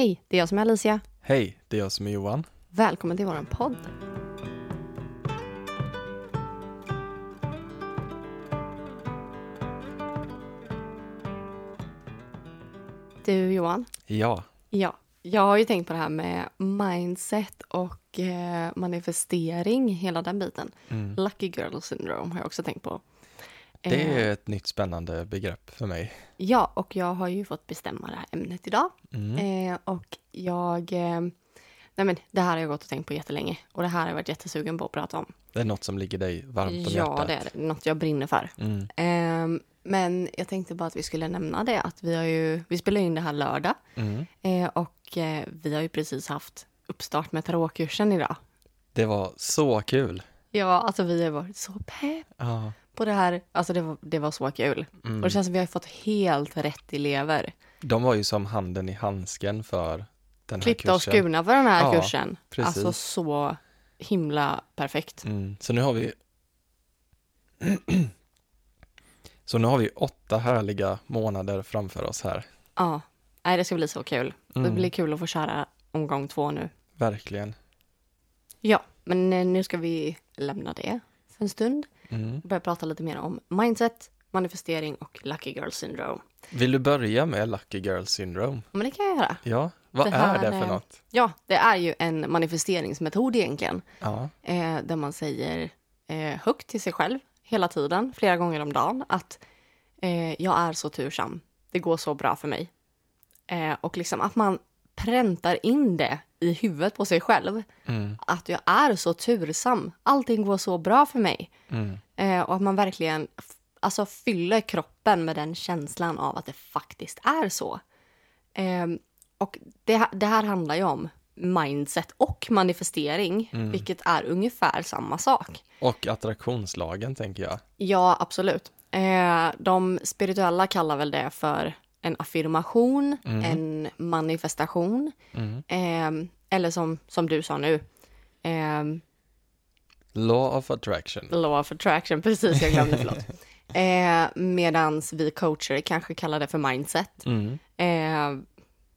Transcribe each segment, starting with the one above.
Hej, det är jag som är Alicia. Hej, det är jag som är Johan. Välkommen till vår podd. Du Johan, Ja, ja, jag har ju tänkt på det här med mindset och eh, manifestering, hela den biten. mm. Lucky girl syndrome har jag också tänkt på. Det Eh, är ett nytt spännande begrepp för mig. Ja, och jag har ju fått bestämma det här ämnet idag. Mm. Eh, och jag... Eh, nej men det här har jag gått och tänkt på jättelänge. Och det här har jag varit jättesugen på att prata om. Det är något som ligger dig varmt om ja, hjärtat. det är det. Något jag brinner för. Mm. Eh, men jag tänkte bara att vi skulle nämna det. Att vi har ju... Vi spelar in det här lördag. Mm. Eh, och eh, vi har ju precis haft uppstart med tarotkursen idag. Det var så kul. Ja, alltså vi har varit så pepp Ja. På det här. Alltså det var, det var så kul. Mm. Och det känns som vi har fått helt rätt elever. De var ju som handen i handsken för den här klippta och kursen. skurna för den här Ja, kursen. precis. Alltså så himla perfekt. Mm. Så nu har vi Så nu har vi åtta härliga månader framför oss här. Ja, Nej, det ska bli så kul. Det Mm. blir kul att få köra omgång två nu. Verkligen. Ja, men eh, nu ska vi lämna det för en stund Mm. börja prata lite mer om mindset, manifestering och lucky girl syndrome. Vill du börja med Lucky Girl Syndrome? Men det kan jag göra. Ja, vad Det är det för är- något? Ja, det är ju en manifesteringsmetod egentligen. Ja. Eh, där man säger eh, högt till sig själv hela tiden, flera gånger om dagen, att eh, jag är så tursam. Det går så bra för mig. Eh, och liksom att man präntar in det i huvudet på sig själv. Mm. Att jag är så tursam. Allting går så bra för mig. Mm. Eh, och att man verkligen alltså, fyller kroppen med den känslan av att det faktiskt är så. Eh, och det, det här handlar ju om mindset och manifestering, Mm. vilket är ungefär samma sak. Och attraktionslagen tänker jag. Ja, absolut. Eh, de spirituella kallar väl det för en affirmation, en manifestation. Mm. Eh, eller som, som du sa nu, eh, Law of attraction. law of attraction. Precis, jag glömde, förlåt. Eh, medans vi coacher kanske kallar det för mindset. Mm. Eh,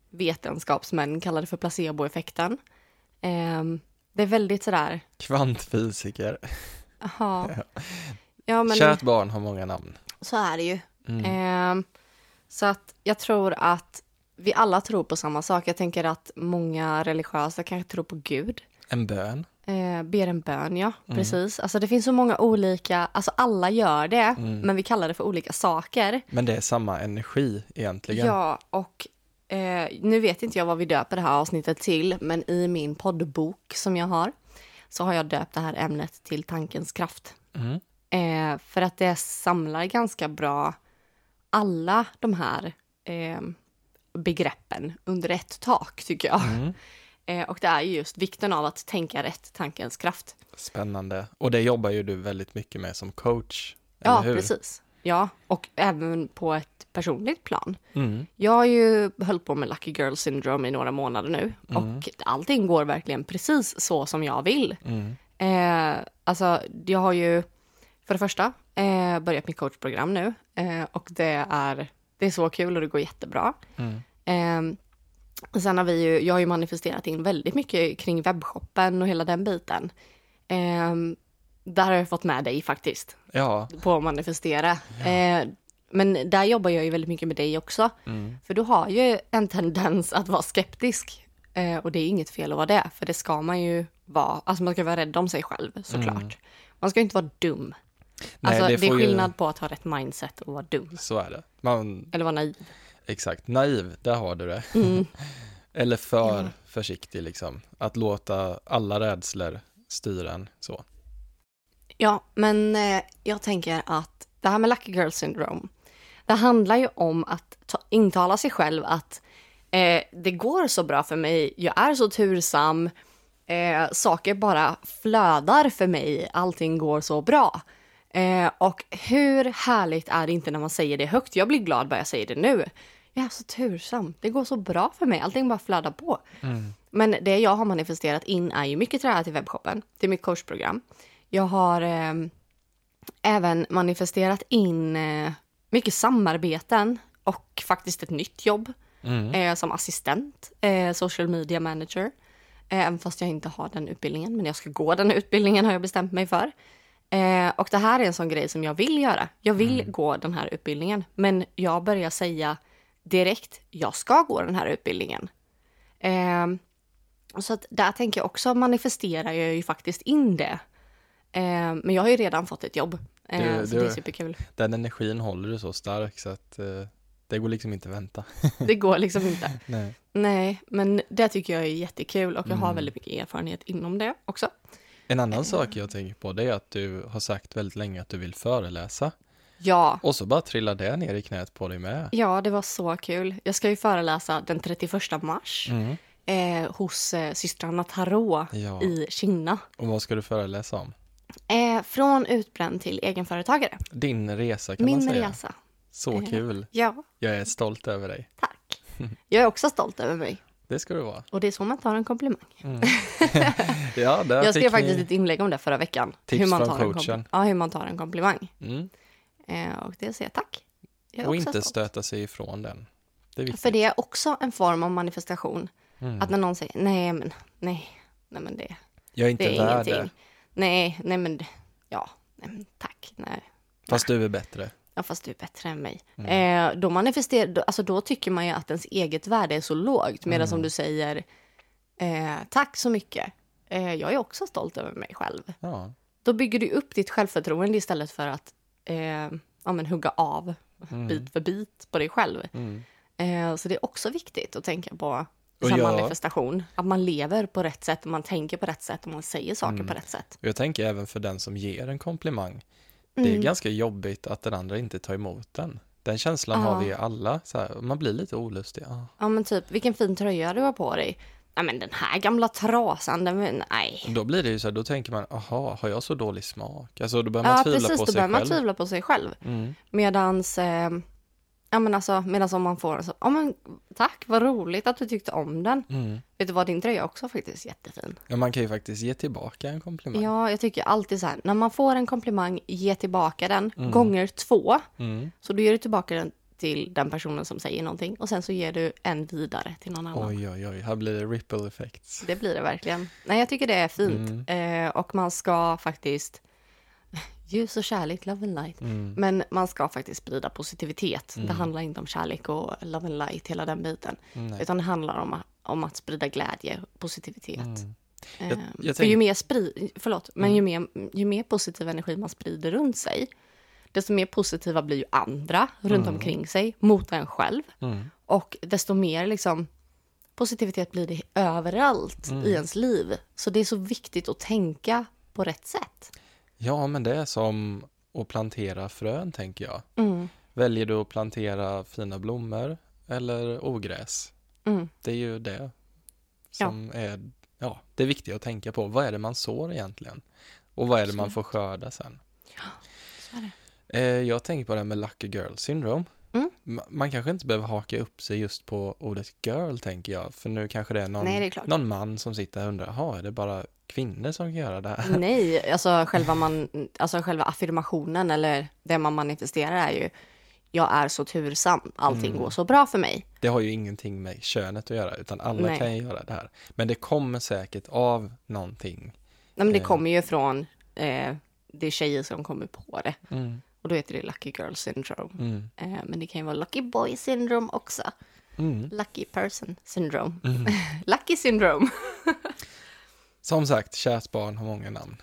vetenskapsmän kallar det för placeboeffekten. Eh, det är väldigt sådär, Kvantfysiker. jaha. Ja, men Kärt barn har många namn. så är det ju. Mm. Så att jag tror att vi alla tror på samma sak. Jag tänker att många religiösa kanske tror på Gud. En bön. Eh, ber en bön, ja. Mm. Precis. Alltså det finns så många olika, alltså alla gör det, Mm. men vi kallar det för olika saker. Men det är samma energi egentligen. Ja, och eh, nu vet inte jag vad vi döper det här avsnittet till, men i min poddbok som jag har så har jag döpt det här ämnet till tankens kraft. Mm. Eh, för att det samlar ganska bra alla de här eh, begreppen under ett tak, tycker jag. Mm. Eh, och det är ju just vikten av att tänka rätt, tankens kraft. Spännande. Och det jobbar ju du väldigt mycket med som coach. Ja, hur? precis. Ja, och även på ett personligt plan. Mm. Jag har ju hållit på med Lucky Girl Syndrome i några månader nu Mm. och allting går verkligen precis så som jag vill. Mm. Eh, alltså, jag har ju för det första eh, börjat mitt coachprogram nu eh, och det är, det är så kul och det går jättebra. Mm. Eh, sen har vi ju, jag har ju manifesterat in väldigt mycket kring webbshoppen och hela den biten. Eh, där har jag fått med dig faktiskt Ja. på att manifestera. Eh, men där jobbar jag ju väldigt mycket med dig också. Mm. För du har ju en tendens att vara skeptisk. Eh, och det är inget fel att vara det, för det ska man ju vara. Alltså man ska vara rädd om sig själv såklart. Mm. Man ska inte vara dum. Nej, alltså, det, det är får ju- skillnad på att ha rätt mindset och vara dum. Så är det. Man, Eller vara naiv. exakt. Naiv, där har du det. Mm. Eller för Ja. försiktig liksom. Att låta alla rädslor styra en så. Ja, men eh, jag tänker att det här med Lucky Girl Syndrome, det handlar ju om att ta, intala sig själv att eh, det går så bra för mig, jag är så tursam, eh, saker bara flödar för mig, allting går så bra. Eh, och hur härligt är det inte när man säger det högt? Jag blir glad bara jag säger det nu. Jag är så tursam, det går så bra för mig, allting bara flödar på. Mm. Men det jag har manifesterat in är ju mycket här till webbshoppen, till mitt coachprogram. Jag har eh, även manifesterat in eh, mycket samarbeten och faktiskt ett nytt jobb. Mm. eh, som assistent, eh, social media manager. Även fast jag inte har den utbildningen, men jag ska gå den utbildningen har jag bestämt mig för. Eh, och det här är en sån grej som jag vill göra. Jag vill gå den här utbildningen, men jag börjar säga direkt, jag ska gå den här utbildningen. Eh, så att där tänker jag också manifesterar jag ju faktiskt in det. Eh, men jag har ju redan fått ett jobb, eh, Du- så du- det är superkul. Den energin håller du så stark så att eh, det går liksom inte att vänta. Det går liksom inte. Nej. Nej, men det tycker jag är jättekul och jag har Mm. väldigt mycket erfarenhet inom det också. En annan sak jag tänker på det är att du har sagt väldigt länge att du vill föreläsa. Ja, Och så bara trillar det ner i knät på dig med. ja, det var så kul. Jag ska ju föreläsa den 31 mars Mm. eh, hos eh, systrarna Tarot Ja. i Kina. Och vad ska du föreläsa om? Eh, från utbränd till egenföretagare. Din resa kan man Min säga. resa. Så Eh. kul. Ja, Jag är stolt över dig. tack. Jag är också stolt över mig. Det ska du vara. Och det är så man tar en komplimang. Mm. ja, Jag skrev faktiskt ett inlägg om det förra veckan. Tips hur man från tar en coachen. ja, hur man tar en komplimang. Mm. Eh, och det säger jag tack. Jag Och inte stolt. stöta sig ifrån den. Det. För det är också en form av manifestation. Mm. Att när någon säger nej men, nej, nej men det, Jag är inte det är värd ingenting. det. Nej, nej men, det- ja, nej men tack, nej. Fast du är bättre. Ja, fast du är bättre än mig. Mm. Eh, då manifesterar, alltså då tycker man ju att ens eget värde är så lågt. Medan Mm. som du säger, eh, tack så mycket. Eh, jag är också stolt över mig själv. Ja. Då bygger du upp ditt självförtroende istället för att eh, ja, men hugga av Mm. bit för bit på dig själv. Mm. Eh, så det är också viktigt att tänka på som jag- manifestation. Att man lever på rätt sätt, man tänker på rätt sätt och man säger saker Mm. på rätt sätt. Och Jag tänker även för den som ger en komplimang. Det är Mm. ganska jobbigt att den andra inte tar emot den. Den känslan Ja. har vi alla. Så här, man blir lite olustig. Ja. Ja men typ, vilken fin tröja du har på dig. Nej men den här gamla trasan, den, nej. Då blir det ju så här, då tänker man, aha, har jag så dålig smak? Alltså då börjar man Ja tvivla precis, på då sig börjar man själv. tvivla på sig själv. Mm. Medans, eh, ja men alltså, medans om man får så, ja men tack, vad roligt att du tyckte om den. Mm. Vet du vad, din tröja också faktiskt jättefin. Ja, man kan ju faktiskt ge tillbaka en komplimang. Ja, jag tycker alltid så här, när man får en komplimang, ge tillbaka den Mm. gånger två. Mm. Så du ger du tillbaka den till den personen som säger någonting och sen så ger du en vidare till någon annan. Oj, oj, oj, här blir det ripple effects. Det blir det verkligen. Nej, jag tycker det är fint. Mm. Eh, och man ska faktiskt, ljus och kärlek, love and light. Mm. Men man ska faktiskt sprida positivitet. Mm. Det handlar inte om kärlek och love and light, hela den biten. Nej. Utan det handlar om, att- om att sprida glädje och positivitet. Mm. Jag- jag för ju tänk- mer, spri, förlåt, men Mm. ju, mer, ju mer positiv energi man sprider runt sig, desto mer positiva blir ju andra runt Mm. omkring sig mot en själv. Mm. Och desto mer liksom, positivitet blir det överallt Mm. i ens liv. Så det är så viktigt att tänka på rätt sätt. Ja, men det är som att plantera frön, tänker jag. Mm. Väljer du att plantera fina blommor eller ogräs? Mm. Det är ju det som är ja, det viktiga att tänka på. Vad är det man sår egentligen? Och vad är det man får skörda sen? Så är det. Eh, jag tänker på det här med lucky girl syndrome. Mm. Ma- Man kanske inte behöver haka upp sig just på ordet girl, tänker jag. För nu kanske det är någon, Nej, det är någon man som sitter och undrar, jaha, är det bara kvinnor som kan göra det här? Nej, alltså själva, man, alltså själva affirmationen eller det man manifesterar är ju jag är så tursam, allting Mm. går så bra för mig. Det har ju ingenting med könet att göra, utan alla Nej. kan ju göra det här. Men det kommer säkert av någonting. Nej, men det Eh. kommer ju från eh, det är tjejer som kommer på det. Mm, Och då heter det lucky girl syndrome. mm, Eh, men det kan ju vara lucky boy syndrome också. mm, Lucky person syndrome. mm. lucky syndrome. Som sagt, kärt barn har många namn.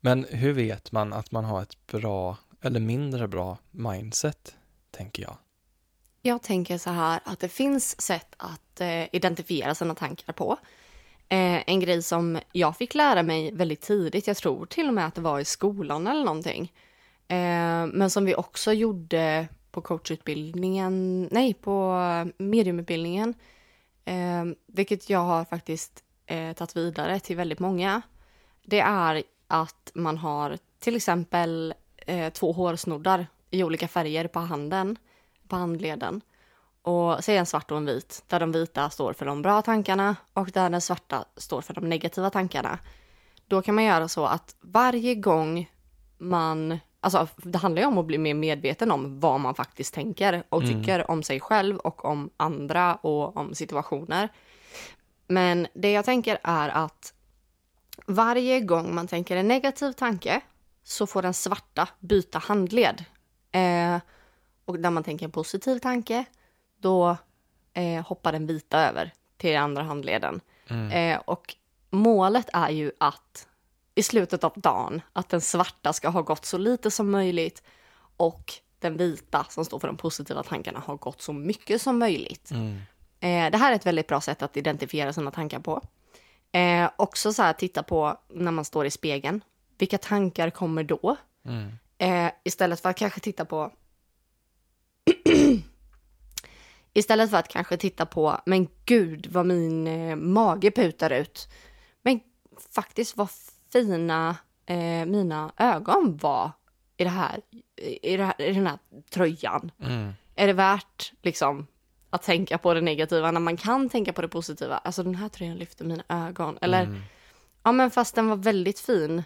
Men hur vet man att man har ett bra eller mindre bra mindset, tänker jag? Jag tänker så här att det finns sätt att eh, identifiera sina tankar på. Eh, en grej som jag fick lära mig väldigt tidigt, jag tror till och med att det var i skolan eller någonting. Eh, men som vi också gjorde på coachutbildningen, nej på eh, mediumutbildningen. Eh, vilket jag har faktiskt eh, tagit vidare till väldigt många. Det är att man har till exempel eh, två hårsnoddar i olika färger på handen, på handleden. Och säg en svart och en vit, där de vita står för de bra tankarna och där den svarta står för de negativa tankarna. Då kan man göra så att varje gång man, Alltså, det handlar ju om att bli mer medveten om vad man faktiskt tänker och Mm. tycker om sig själv och om andra och om situationer. Men det jag tänker är att varje gång man tänker en negativ tanke så får den svarta byta handled. Eh, och när man tänker en positiv tanke, då eh, hoppar den vita över till andra handleden. Mm. Eh, och målet är ju att i slutet av dagen, att den svarta ska ha gått så lite som möjligt och den vita som står för de positiva tankarna har gått så mycket som möjligt. Mm. Eh, det här är ett väldigt bra sätt att identifiera sina tankar på. Eh, också så här titta på när man står i spegeln. Vilka tankar kommer då? Mm. Eh, istället för att kanske titta på... istället för att kanske titta på, men gud vad min eh, mage putar ut. Men faktiskt vad fina eh, mina ögon var i, det här, i, det här, i den här tröjan. Mm. Är det värt liksom att tänka på det negativa när man kan tänka på det positiva? Alltså den här tröjan lyfter mina ögon. Eller Mm. Ja, men fast den var väldigt fin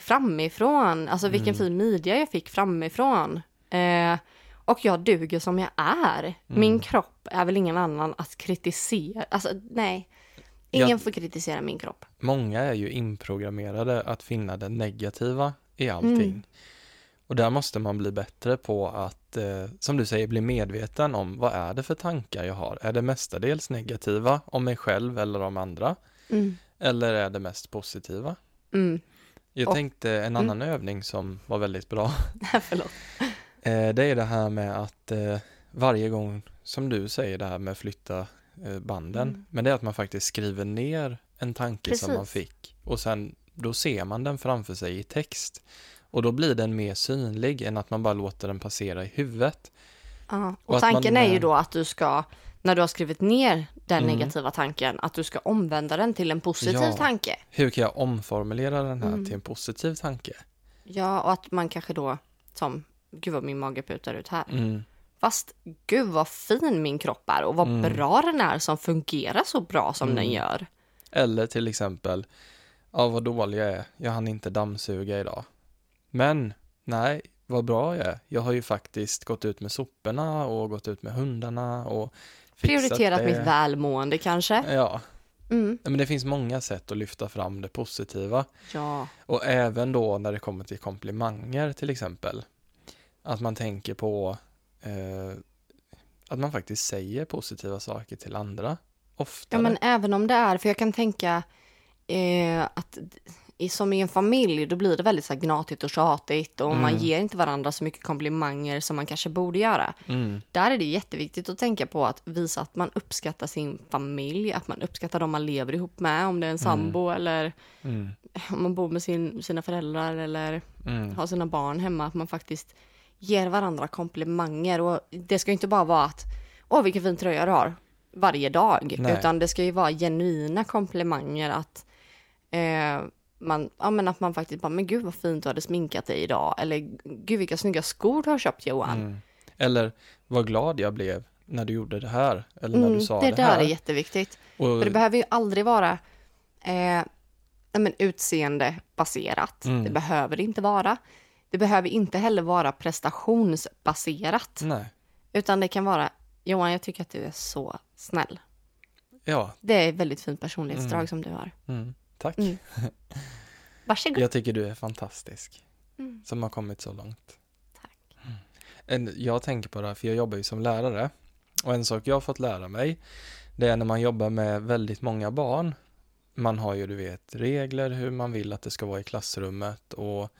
framifrån. Alltså vilken Mm. fin midja jag fick framifrån. Eh, och jag duger som jag är. Mm. Min kropp är väl ingen annan att kritisera. Alltså nej. Ingen Jag- får kritisera min kropp. Många är ju inprogrammerade att finna det negativa i allting. Mm. Och där måste man bli bättre på att, eh, som du säger, bli medveten om vad är det för tankar jag har? Är det mestadels negativa om mig själv eller om andra? Mm. Eller är det mest positiva? Mm. Jag Och- tänkte en annan övning som var väldigt bra. Förlåt. Eh, det är det här med att eh, varje gång som du säger det här med flytta banden, Mm. men det är att man faktiskt skriver ner en tanke som man Precis. fick och sen då ser man den framför sig i text. Och då blir den mer synlig än att man bara låter den passera i huvudet. Ja. Och Och tanken man, är ju då att du ska, när du har skrivit ner den Mm. negativa tanken, att du ska omvända den till en positiv Ja. tanke. Hur kan jag omformulera den här Mm. till en positiv tanke? Ja, och att man kanske då, som, gud vad min mage putar ut här. Mm. Fast gud vad fin min kropp är och vad Mm. bra den är som fungerar så bra som den Mm. gör. Eller till exempel, ja vad dålig jag är, jag hann inte dammsuga idag. Men, nej, vad bra jag är. Jag har ju faktiskt gått ut med soporna och gått ut med hundarna och Prioriterat det. mitt välmående kanske. Ja, Mm. men det finns många sätt att lyfta fram det positiva. Ja. Och även då när det kommer till komplimanger till exempel. Att man tänker på eh, att man faktiskt säger positiva saker till andra. Oftare. ja, men även om det är, för jag kan tänka eh, att i, som i en familj, då blir det väldigt så här gnatigt och tjatigt och man Mm. ger inte varandra så mycket komplimanger som man kanske borde göra. mm, Där är det jätteviktigt att tänka på att visa att man uppskattar sin familj, att man uppskattar de man lever ihop med, om det är en sambo eller mm, om man bor med sin, sina föräldrar eller mm, har sina barn hemma, att man faktiskt ger varandra komplimanger. Och det ska ju inte bara vara att åh vilken fin tröja du har varje dag, Nej. utan det ska ju vara genuina komplimanger att eh, man, ja, men att man faktiskt bara, men gud vad fint du hade sminkat dig idag, eller gud vilka snygga skor du har köpt Johan. mm. Eller vad glad jag blev när du gjorde det här. Eller när Mm, du sa det det, där här. är jätteviktigt. Och, För det behöver ju aldrig vara eh, men utseendebaserat. Mm. Det behöver det inte vara. Det behöver inte heller vara prestationsbaserat. nej, Utan det kan vara, Johan jag tycker att du är så snäll. ja, Det är ett väldigt fint personlighetsdrag Mm. som du har. Mm, tack. Mm. Varsågod. Jag tycker du är fantastisk. Mm. Som har kommit så långt. Tack. En, jag tänker på det här, för jag jobbar ju som lärare. Och en sak jag har fått lära mig, det är när man jobbar med väldigt många barn. Man har ju, du vet, regler hur man vill att det ska vara i klassrummet och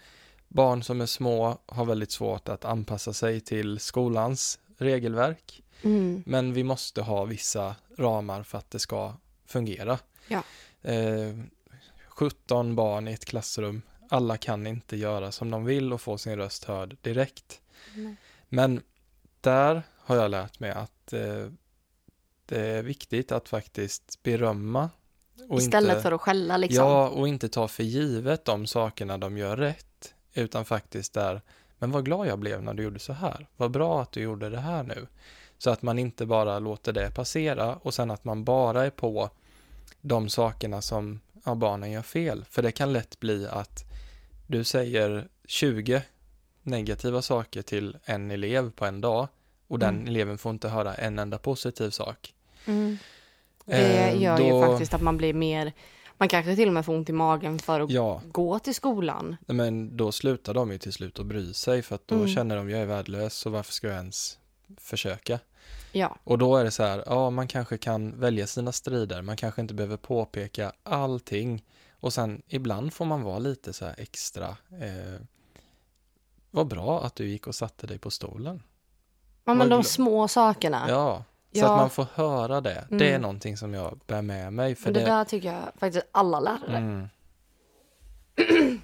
barn som är små har väldigt svårt att anpassa sig till skolans regelverk. Mm. Men vi måste ha vissa ramar för att det ska fungera. Ja. Eh, 17 barn i ett klassrum, alla kan inte göra som de vill och få sin röst hörd direkt. Nej. Men där har jag lärt mig att eh, det är viktigt att faktiskt berömma. Och Istället inte, för att skälla liksom. Ja, och inte ta för givet de sakerna de gör rätt. Utan faktiskt där, men vad glad jag blev när du gjorde så här. Vad bra att du gjorde det här nu. Så att man inte bara låter det passera och sen att man bara är på de sakerna som ja, barnen gör fel. För det kan lätt bli att du säger 20 negativa saker till en elev på en dag och den Mm. eleven får inte höra en enda positiv sak. Mm. Det Eh, gör ju då- faktiskt att man blir mer, man kanske till och med får ont i magen för att Ja, gå till skolan. men då slutar de ju till slut att bry sig för att då Mm. känner de jag är värdelös så varför ska jag ens försöka? Ja, Och då är det så här, ja man kanske kan välja sina strider, man kanske inte behöver påpeka allting och sen ibland får man vara lite så här extra. Eh, vad bra att du gick och satte dig på stolen. ja men de små sakerna. Ja, så Ja. att man får höra det. Det är Mm. någonting som jag bär med mig. För det, det, där tycker jag faktiskt alla lärare. mm.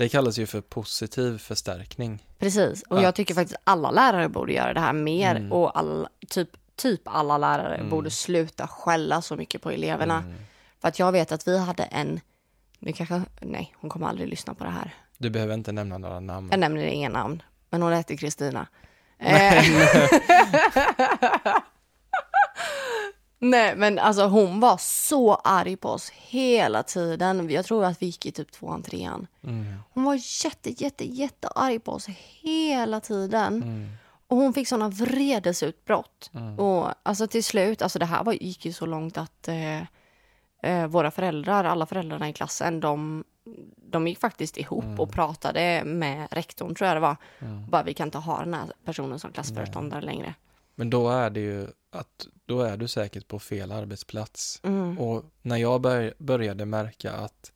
det kallas ju för positiv förstärkning. Precis, och Att- jag tycker faktiskt alla lärare borde göra det här mer Mm. och all, typ, typ alla lärare Mm. borde sluta skälla så mycket på eleverna. Mm. För att jag vet att vi hade en, nu kanske, nej hon kommer aldrig lyssna på det här. Du behöver inte nämna några namn. Jag nämner inga namn, men hon hette Kristina. Nej men alltså hon var så arg på oss hela tiden. Jag tror att vi gick i typ tvåan, trean. Mm. Hon var jätte, jätte, jättearg på oss hela tiden. Mm. Och hon fick såna vredesutbrott. Mm. Och alltså till slut, alltså det här var, gick ju så långt att eh, eh, våra föräldrar, alla föräldrarna i klassen, de, de gick faktiskt ihop Mm. och pratade med rektorn tror jag det var. Mm. Bara vi kan inte ha den här personen som klassföreståndare längre. Men då är det ju att då är du säkert på fel arbetsplats. Mm. Och när jag bör, började märka att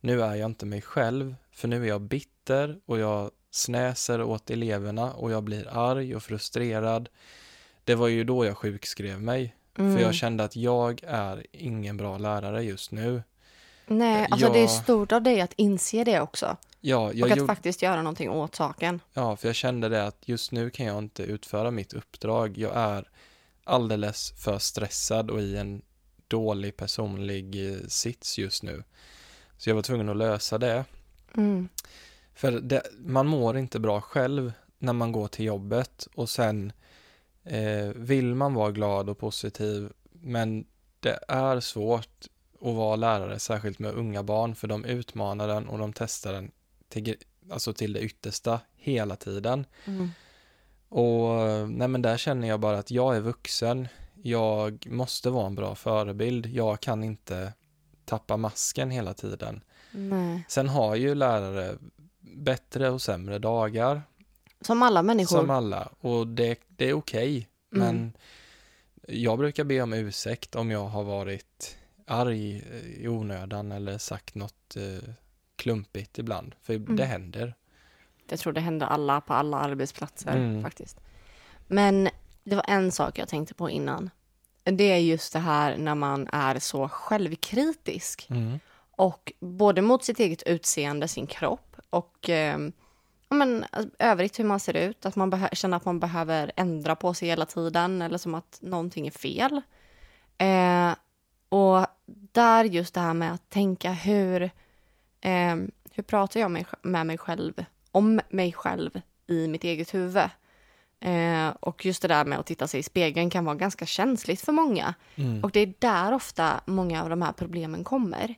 nu är jag inte mig själv, för nu är jag bitter och jag snäser åt eleverna och jag blir arg och frustrerad. Det var ju då jag sjukskrev mig, Mm. för jag kände att jag är ingen bra lärare just nu. Nej, alltså det är jag- stort av dig att inse det också. Ja, jag och att gjorde, faktiskt göra någonting åt saken. ja, för jag kände det att just nu kan jag inte utföra mitt uppdrag. Jag är alldeles för stressad och i en dålig personlig eh, sits just nu. Så jag var tvungen att lösa det. Mm. För det, man mår inte bra själv när man går till jobbet och sen eh, vill man vara glad och positiv men det är svårt att vara lärare, särskilt med unga barn för de utmanar den och de testar den till, alltså till det yttersta hela tiden. Mm. Och nej men där känner jag bara att jag är vuxen, jag måste vara en bra förebild, jag kan inte tappa masken hela tiden. Nej. Sen har ju lärare bättre och sämre dagar, Som alla människor. som alla, och det, det är okej. Mm. Men jag brukar be om ursäkt om jag har varit arg eh, i onödan eller sagt något eh, klumpigt ibland, för Mm. det händer. Jag tror det händer alla på alla arbetsplatser Mm. faktiskt. Men det var en sak jag tänkte på innan. Det är just det här när man är så självkritisk. Mm. Och både mot sitt eget utseende, sin kropp och eh, ja, men, alltså, övrigt hur man ser ut. Att man känner att man behöver ändra på sig hela tiden eller som att någonting är fel. Eh, och där just det här med att tänka hur, eh, hur pratar jag med, med mig själv, om mig själv i mitt eget huvud. Eh, och just det där med att titta sig i spegeln kan vara ganska känsligt för många. Mm. Och det är där ofta många av de här problemen kommer.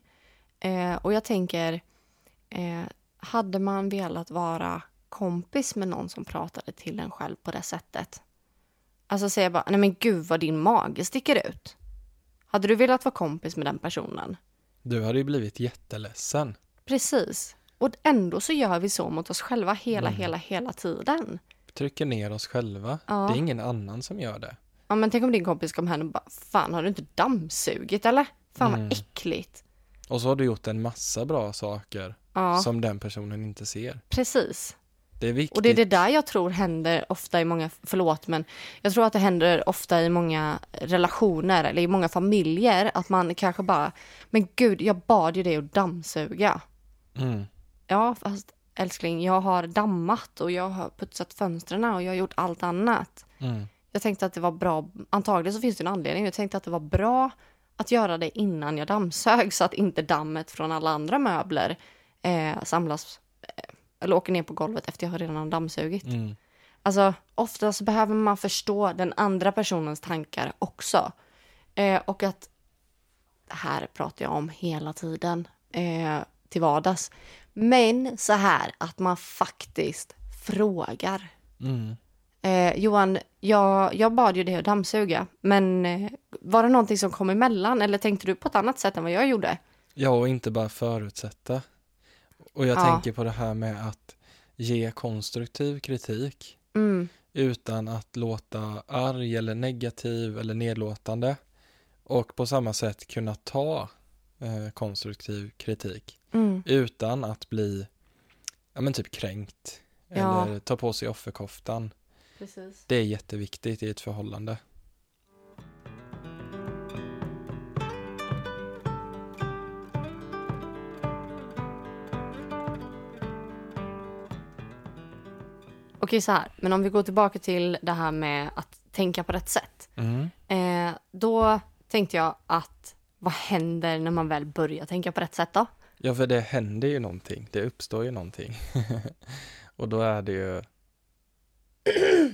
Eh, och jag tänker, eh, hade man velat vara kompis med någon som pratade till en själv på det sättet? Alltså säga bara, nej men gud vad din mage sticker ut. Hade du velat vara kompis med den personen? Du hade ju blivit jätteledsen. Precis. Och ändå så gör vi så mot oss själva hela, Mm. hela, hela tiden. Trycker ner oss själva. Ja. Det är ingen annan som gör det. Ja men tänk om din kompis kom hem och bara, fan har du inte dammsugit eller? Fan Mm. vad äckligt. Och så har du gjort en massa bra saker Ja, som den personen inte ser. precis. Det är viktigt. Och det är det där jag tror händer ofta i många, förlåt men jag tror att det händer ofta i många relationer eller i många familjer att man kanske bara, men gud jag bad ju dig att dammsuga. Mm. Ja fast älskling jag har dammat och jag har putsat fönstren och jag har gjort allt annat. Mm. Jag tänkte att det var bra, antagligen så finns det en anledning, jag tänkte att det var bra att göra det innan jag dammsög så att inte dammet från alla andra möbler eh, samlas eh, eller åker ner på golvet efter jag har redan dammsugit. Mm. Alltså oftast behöver man förstå den andra personens tankar också. Eh, och att det här pratar jag om hela tiden eh, till vardags. Men så här att man faktiskt frågar. Mm. Eh, Johan, jag, jag bad ju dig att dammsuga, men eh, var det någonting som kom emellan eller tänkte du på ett annat sätt än vad jag gjorde? Ja, och inte bara förutsätta. Och jag Ja. tänker på det här med att ge konstruktiv kritik Mm, utan att låta arg eller negativ eller nedlåtande. Och på samma sätt kunna ta eh, konstruktiv kritik mm, utan att bli ja, men typ kränkt Ja. eller ta på sig offerkoftan. precis. Det är jätteviktigt i ett förhållande. Okej, så här, men om vi går tillbaka till det här med att tänka på rätt sätt. Mm. Eh, då tänkte jag att vad händer när man väl börjar tänka på rätt sätt då? Ja, för det händer ju någonting. Det uppstår ju någonting. och då är det ju...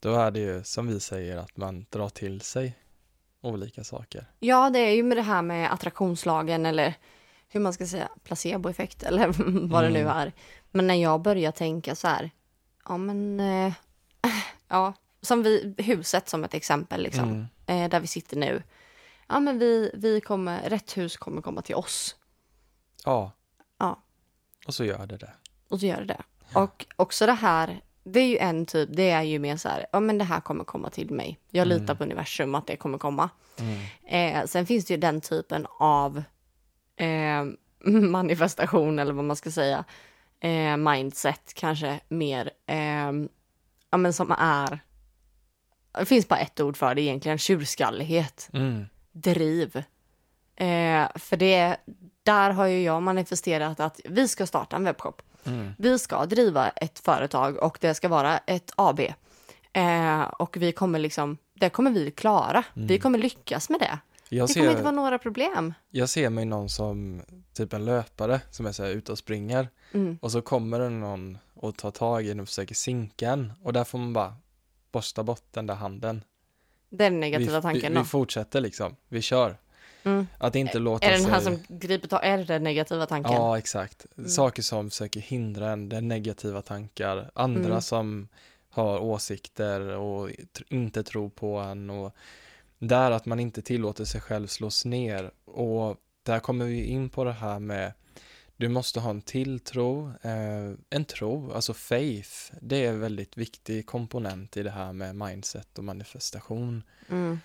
Då är det ju som vi säger att man drar till sig olika saker. Ja, det är ju med det här med attraktionslagen eller hur man ska säga, placeboeffekt eller vad det nu Mm. är. Men när jag börjar tänka så här, ja men, eh, ja, som vi, huset som ett exempel liksom, Mm. eh, där vi sitter nu. Ja men vi, vi kommer, rätt hus kommer komma till oss. Ja. Ja. Och så gör det det. Och så gör det det. Och också det här, det är ju en typ, det är ju mer så här, ja men det här kommer komma till mig. Jag litar Mm. på universum att det kommer komma. Mm. Eh, sen finns det ju den typen av eh, manifestation eller vad man ska säga. Eh, mindset kanske mer, eh, ja men som är, det finns bara ett ord för det egentligen, tjurskallighet, Mm. driv. Eh, för det, där har ju jag manifesterat att vi ska starta en webbshop. Mm. Vi ska driva ett företag och det ska vara ett AB. Eh, och vi kommer liksom, det kommer vi klara. Vi kommer lyckas med det. Jag, Det kommer inte ser, vara några problem. jag ser mig någon som typ en löpare som är så här ute och springer Mm. och så kommer det någon och tar tag i den och försöker sinka en och där får man bara borsta bort den där handen. Den negativa vi, tanken vi, vi fortsätter liksom, vi kör. Mm. Att inte låta Är det den sig... här som griper tag, är det den negativa tanken? Ja, exakt. Mm. Saker som försöker hindra en, det är negativa tankar. Andra Mm. som har åsikter och inte tror på en. Och där att man inte tillåter sig själv slås ner. Och där kommer vi in på det här med du måste ha en tilltro, eh, en tro, alltså faith. Det är en väldigt viktig komponent i det här med mindset och manifestation. Mm.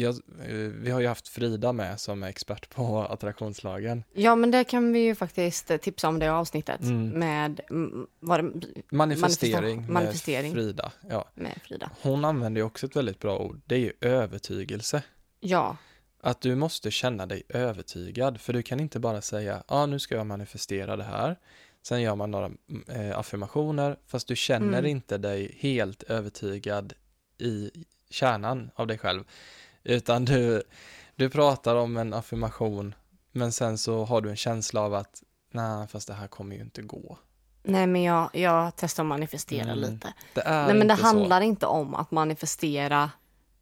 Jag, eh, vi har ju haft Frida med som är expert på attraktionslagen. ja, men det kan vi ju faktiskt eh, tipsa om det avsnittet Mm. med, mm, var det, Manifestering, med Frida. Ja. med Frida. Hon använder ju också ett väldigt bra ord. Det är ju övertygelse. Ja, Att du måste känna dig övertygad. För du kan inte bara säga, ja ah, nu ska jag manifestera det här. Sen gör man några eh, affirmationer. Fast du känner Mm. inte dig helt övertygad i kärnan av dig själv. Utan du, du pratar om en affirmation. Men sen så har du en känsla av att, nej fast det här kommer ju inte gå. nej men jag, jag testar att manifestera Mm. lite. Nej men det så. handlar inte om att manifestera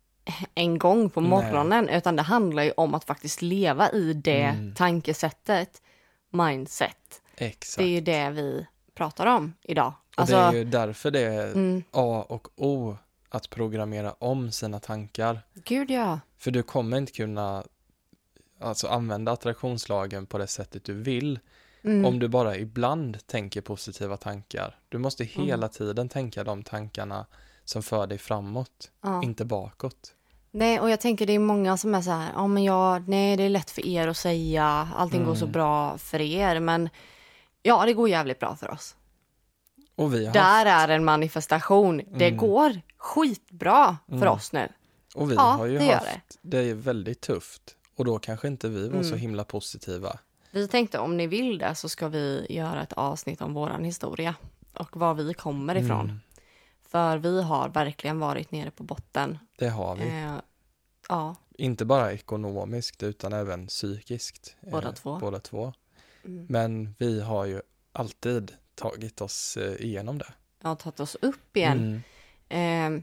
en gång på Nej. morgonen utan det handlar ju om att faktiskt leva i det Mm. tankesättet, mindset. Exakt. Det är ju det vi pratar om idag. Alltså, det är ju därför det är mm, A och O att programmera om sina tankar. gud ja. För du kommer inte kunna alltså, använda attraktionslagen på det sättet du vill Mm. om du bara ibland tänker positiva tankar. Du måste Mm. hela tiden tänka de tankarna som för dig framåt, ja. inte bakåt. Nej, och jag tänker det är många som är så här, ja men jag, nej det är lätt för er att säga, allting går så Mm. bra för er, men ja det går jävligt bra för oss. Och vi har, Där är en manifestation, det Mm. går skitbra för Mm. oss nu. och vi ja, har ju det haft, det. är väldigt tufft. Och då kanske inte vi var så Mm. himla positiva. Vi tänkte om ni vill det så ska vi göra ett avsnitt om våran historia och var vi kommer ifrån. Mm, För vi har verkligen varit nere på botten. det har vi. Eh, ja, Inte bara ekonomiskt utan även psykiskt. Båda eh, två. Båda två. mm. Men vi har ju alltid tagit oss eh, igenom det. har tagit oss upp igen. Mm. Eh,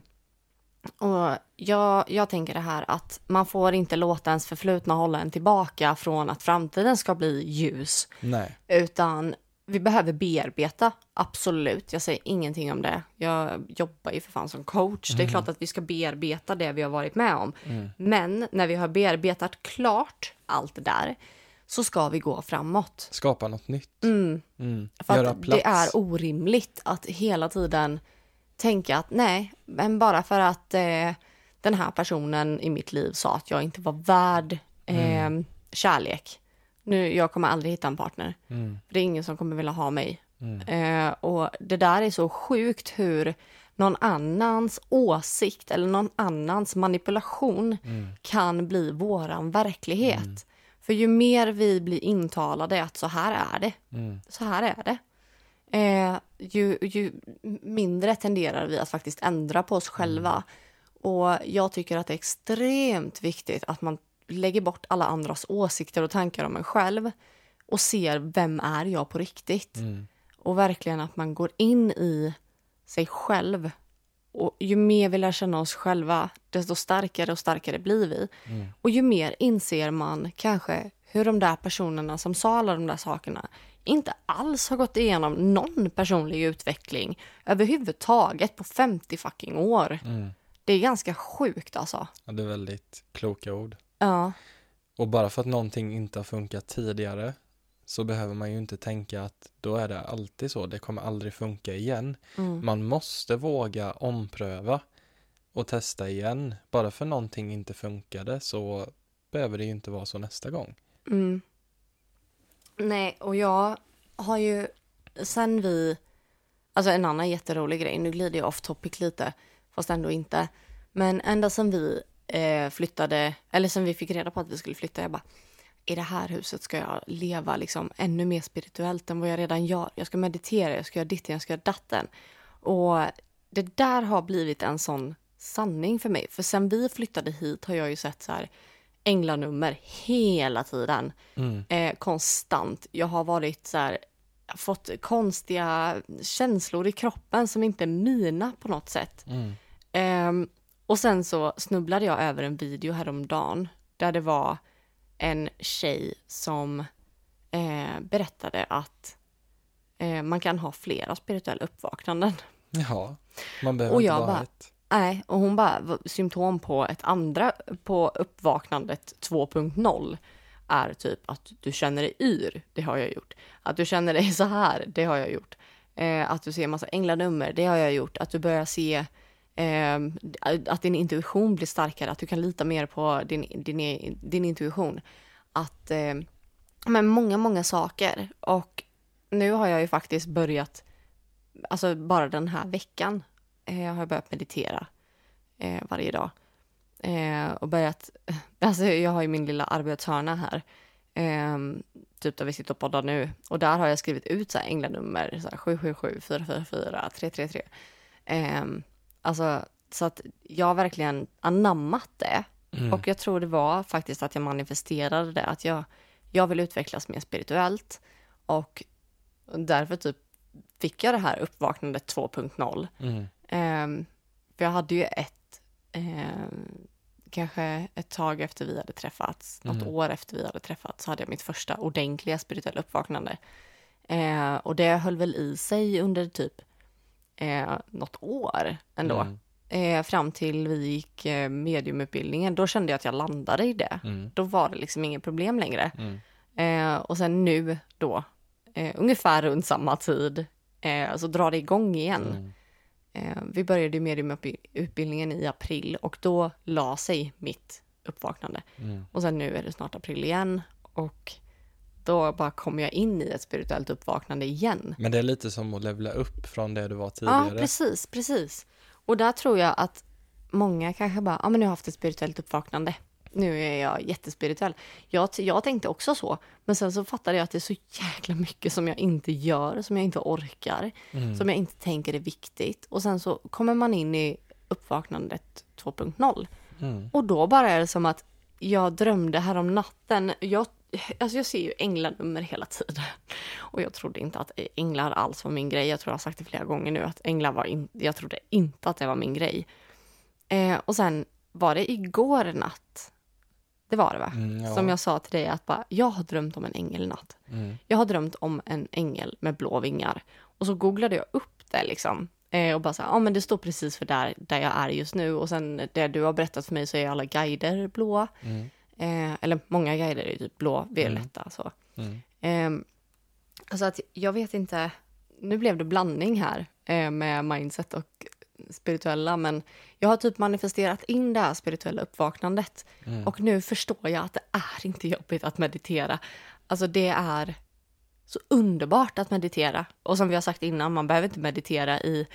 Och jag, jag tänker det här att man får inte låta ens förflutna hålla en tillbaka från att framtiden ska bli ljus. Nej. Utan vi behöver bearbeta, absolut. Jag säger ingenting om det. Jag jobbar ju för fan som coach. Det är klart att vi ska bearbeta det vi har varit med om. Men när vi har bearbetat klart allt det där så ska vi gå framåt. Skapa något nytt. Mm. Mm. För Göra att plats. det är orimligt att hela tiden tänka att nej, men bara för att eh, den här personen i mitt liv sa att jag inte var värd eh, kärlek. Nu, jag kommer aldrig hitta en partner. Mm. För det är ingen som kommer vilja ha mig. Mm. Eh, och det där är så sjukt hur någon annans åsikt eller någon annans manipulation Mm. kan bli våran verklighet. För ju mer vi blir intalade att så här är det, Mm. så här är det. Eh, ju, ju mindre tenderar vi att faktiskt ändra på oss själva. Och jag tycker att det är extremt viktigt att man lägger bort alla andras åsikter och tankar om en själv och ser vem är jag på riktigt. Mm. Och verkligen att man går in i sig själv. Och ju mer vi lär känna oss själva, desto starkare och starkare blir vi. Mm. Och ju mer inser man kanske hur de där personerna som sa alla de där sakerna inte alls har gått igenom någon personlig utveckling överhuvudtaget på 50 fucking år. Mm. Det är ganska sjukt alltså. Ja, det är väldigt kloka ord. Ja, Och bara för att någonting inte har funkat tidigare så behöver man ju inte tänka att då är det alltid så, det kommer aldrig funka igen. mm. Man måste våga ompröva och testa igen. Bara för någonting inte funkade så behöver det ju inte vara så nästa gång. Mm. Nej, och jag har ju sen vi... Alltså en annan jätterolig grej, nu glider jag off topic lite, fast ändå inte. Men ända sen vi eh, flyttade, eller sen vi fick reda på att vi skulle flytta, jag bara, i det här huset ska jag leva liksom ännu mer spirituellt än vad jag redan gör. Jag ska meditera, jag ska göra ditten, jag ska göra datten. Och det där har blivit en sån sanning för mig. För sen vi flyttade hit har jag ju sett så här änglanummer hela tiden. Mm. Eh, konstant. Jag har varit så här, fått konstiga känslor i kroppen som inte är mina på något sätt. Mm. Ehm, och sen så snubblade jag över en video häromdagen där det var en tjej som eh, berättade att eh, man kan ha flera spirituella uppvaknanden. Ja, man behöver Och inte bara bara- ett. Nej, och hon bara, symptom på ett andra, på uppvaknandet 2.0 är typ att du känner dig yr, det har jag gjort. Att du känner dig så här, det har jag gjort. Eh, att du ser massa änglanummer, det har jag gjort. Att du börjar se eh, att din intuition blir starkare, att du kan lita mer på din, din, e, din intuition. Att, eh, men många, många saker. Och nu har jag ju faktiskt börjat, alltså bara den här veckan, eh, har jag börjat meditera eh, varje dag. Eh, och börjat, alltså jag har ju min lilla arbetshörna här, eh, typ där vi sitter och poddar nu. Och där har jag skrivit ut så här änglanummer, så här 777 444 333. Eh, alltså, så att jag har verkligen anammat det. Mm. Och jag tror det var faktiskt att jag manifesterade det, att jag, jag vill utvecklas mer spirituellt. Och därför typ fick jag det här uppvaknandet 2.0. Mm. Ehm, för jag hade ju ett, ehm, kanske ett tag efter vi hade träffats, något Mm. år efter vi hade träffats, så hade jag mitt första ordentliga spirituella uppvaknande. Eh, och det höll väl i sig under typ eh, något år ändå. Mm. Eh, fram till vi gick eh, mediumutbildningen, då kände jag att jag landade i det. Mm. Då var det liksom inget problem längre. Mm. Eh, och sen nu då, eh, ungefär runt samma tid, eh, så drar det igång igen. Mm. Eh, vi började med utbildningen i april och då la sig mitt uppvaknande. Mm. Och sen nu är det snart april igen och då bara kommer jag in i ett spirituellt uppvaknande igen. Men det är lite som att levla upp från det du var Ja, tidigare. precis, precis. Och där tror jag att många kanske bara, ja men nu har jag haft ett spirituellt uppvaknande. Nu är jag jättespirituell. Jag, jag tänkte också så, men sen så fattade jag att det är så jäkla mycket som jag inte gör, som jag inte orkar, Mm. som jag inte tänker är viktigt. Och sen så kommer man in i uppvaknandet 2.0 Mm. och då bara är det som att jag drömde här om natten. Jag, alltså jag ser ju änglanummer hela tiden. Och jag trodde inte att änglar alls var min grej. Jag tror jag har sagt det flera gånger nu att änglar var in, jag trodde inte att det var min grej. Eh, och sen var det igår natt, det var det va? Mm, ja. Som jag sa till dig att bara, jag har drömt om en ängel i natt. Mm. Jag har drömt om en ängel med blå vingar. Och så googlade jag upp det liksom. Eh, och bara så ja men det står precis för där, där jag är just nu. Och sen det du har berättat för mig så är alla guider blåa. Mm. Eh, eller många guider är typ blå, violetta så. Mm. Eh, alltså att jag vet inte, nu blev det blandning här eh, med mindset och spirituella, men jag har typ manifesterat in det här spirituella uppvaknandet. Mm. Och nu förstår jag att det är inte jobbigt att meditera. Alltså det är så underbart att meditera. Och som vi har sagt innan, man behöver inte meditera i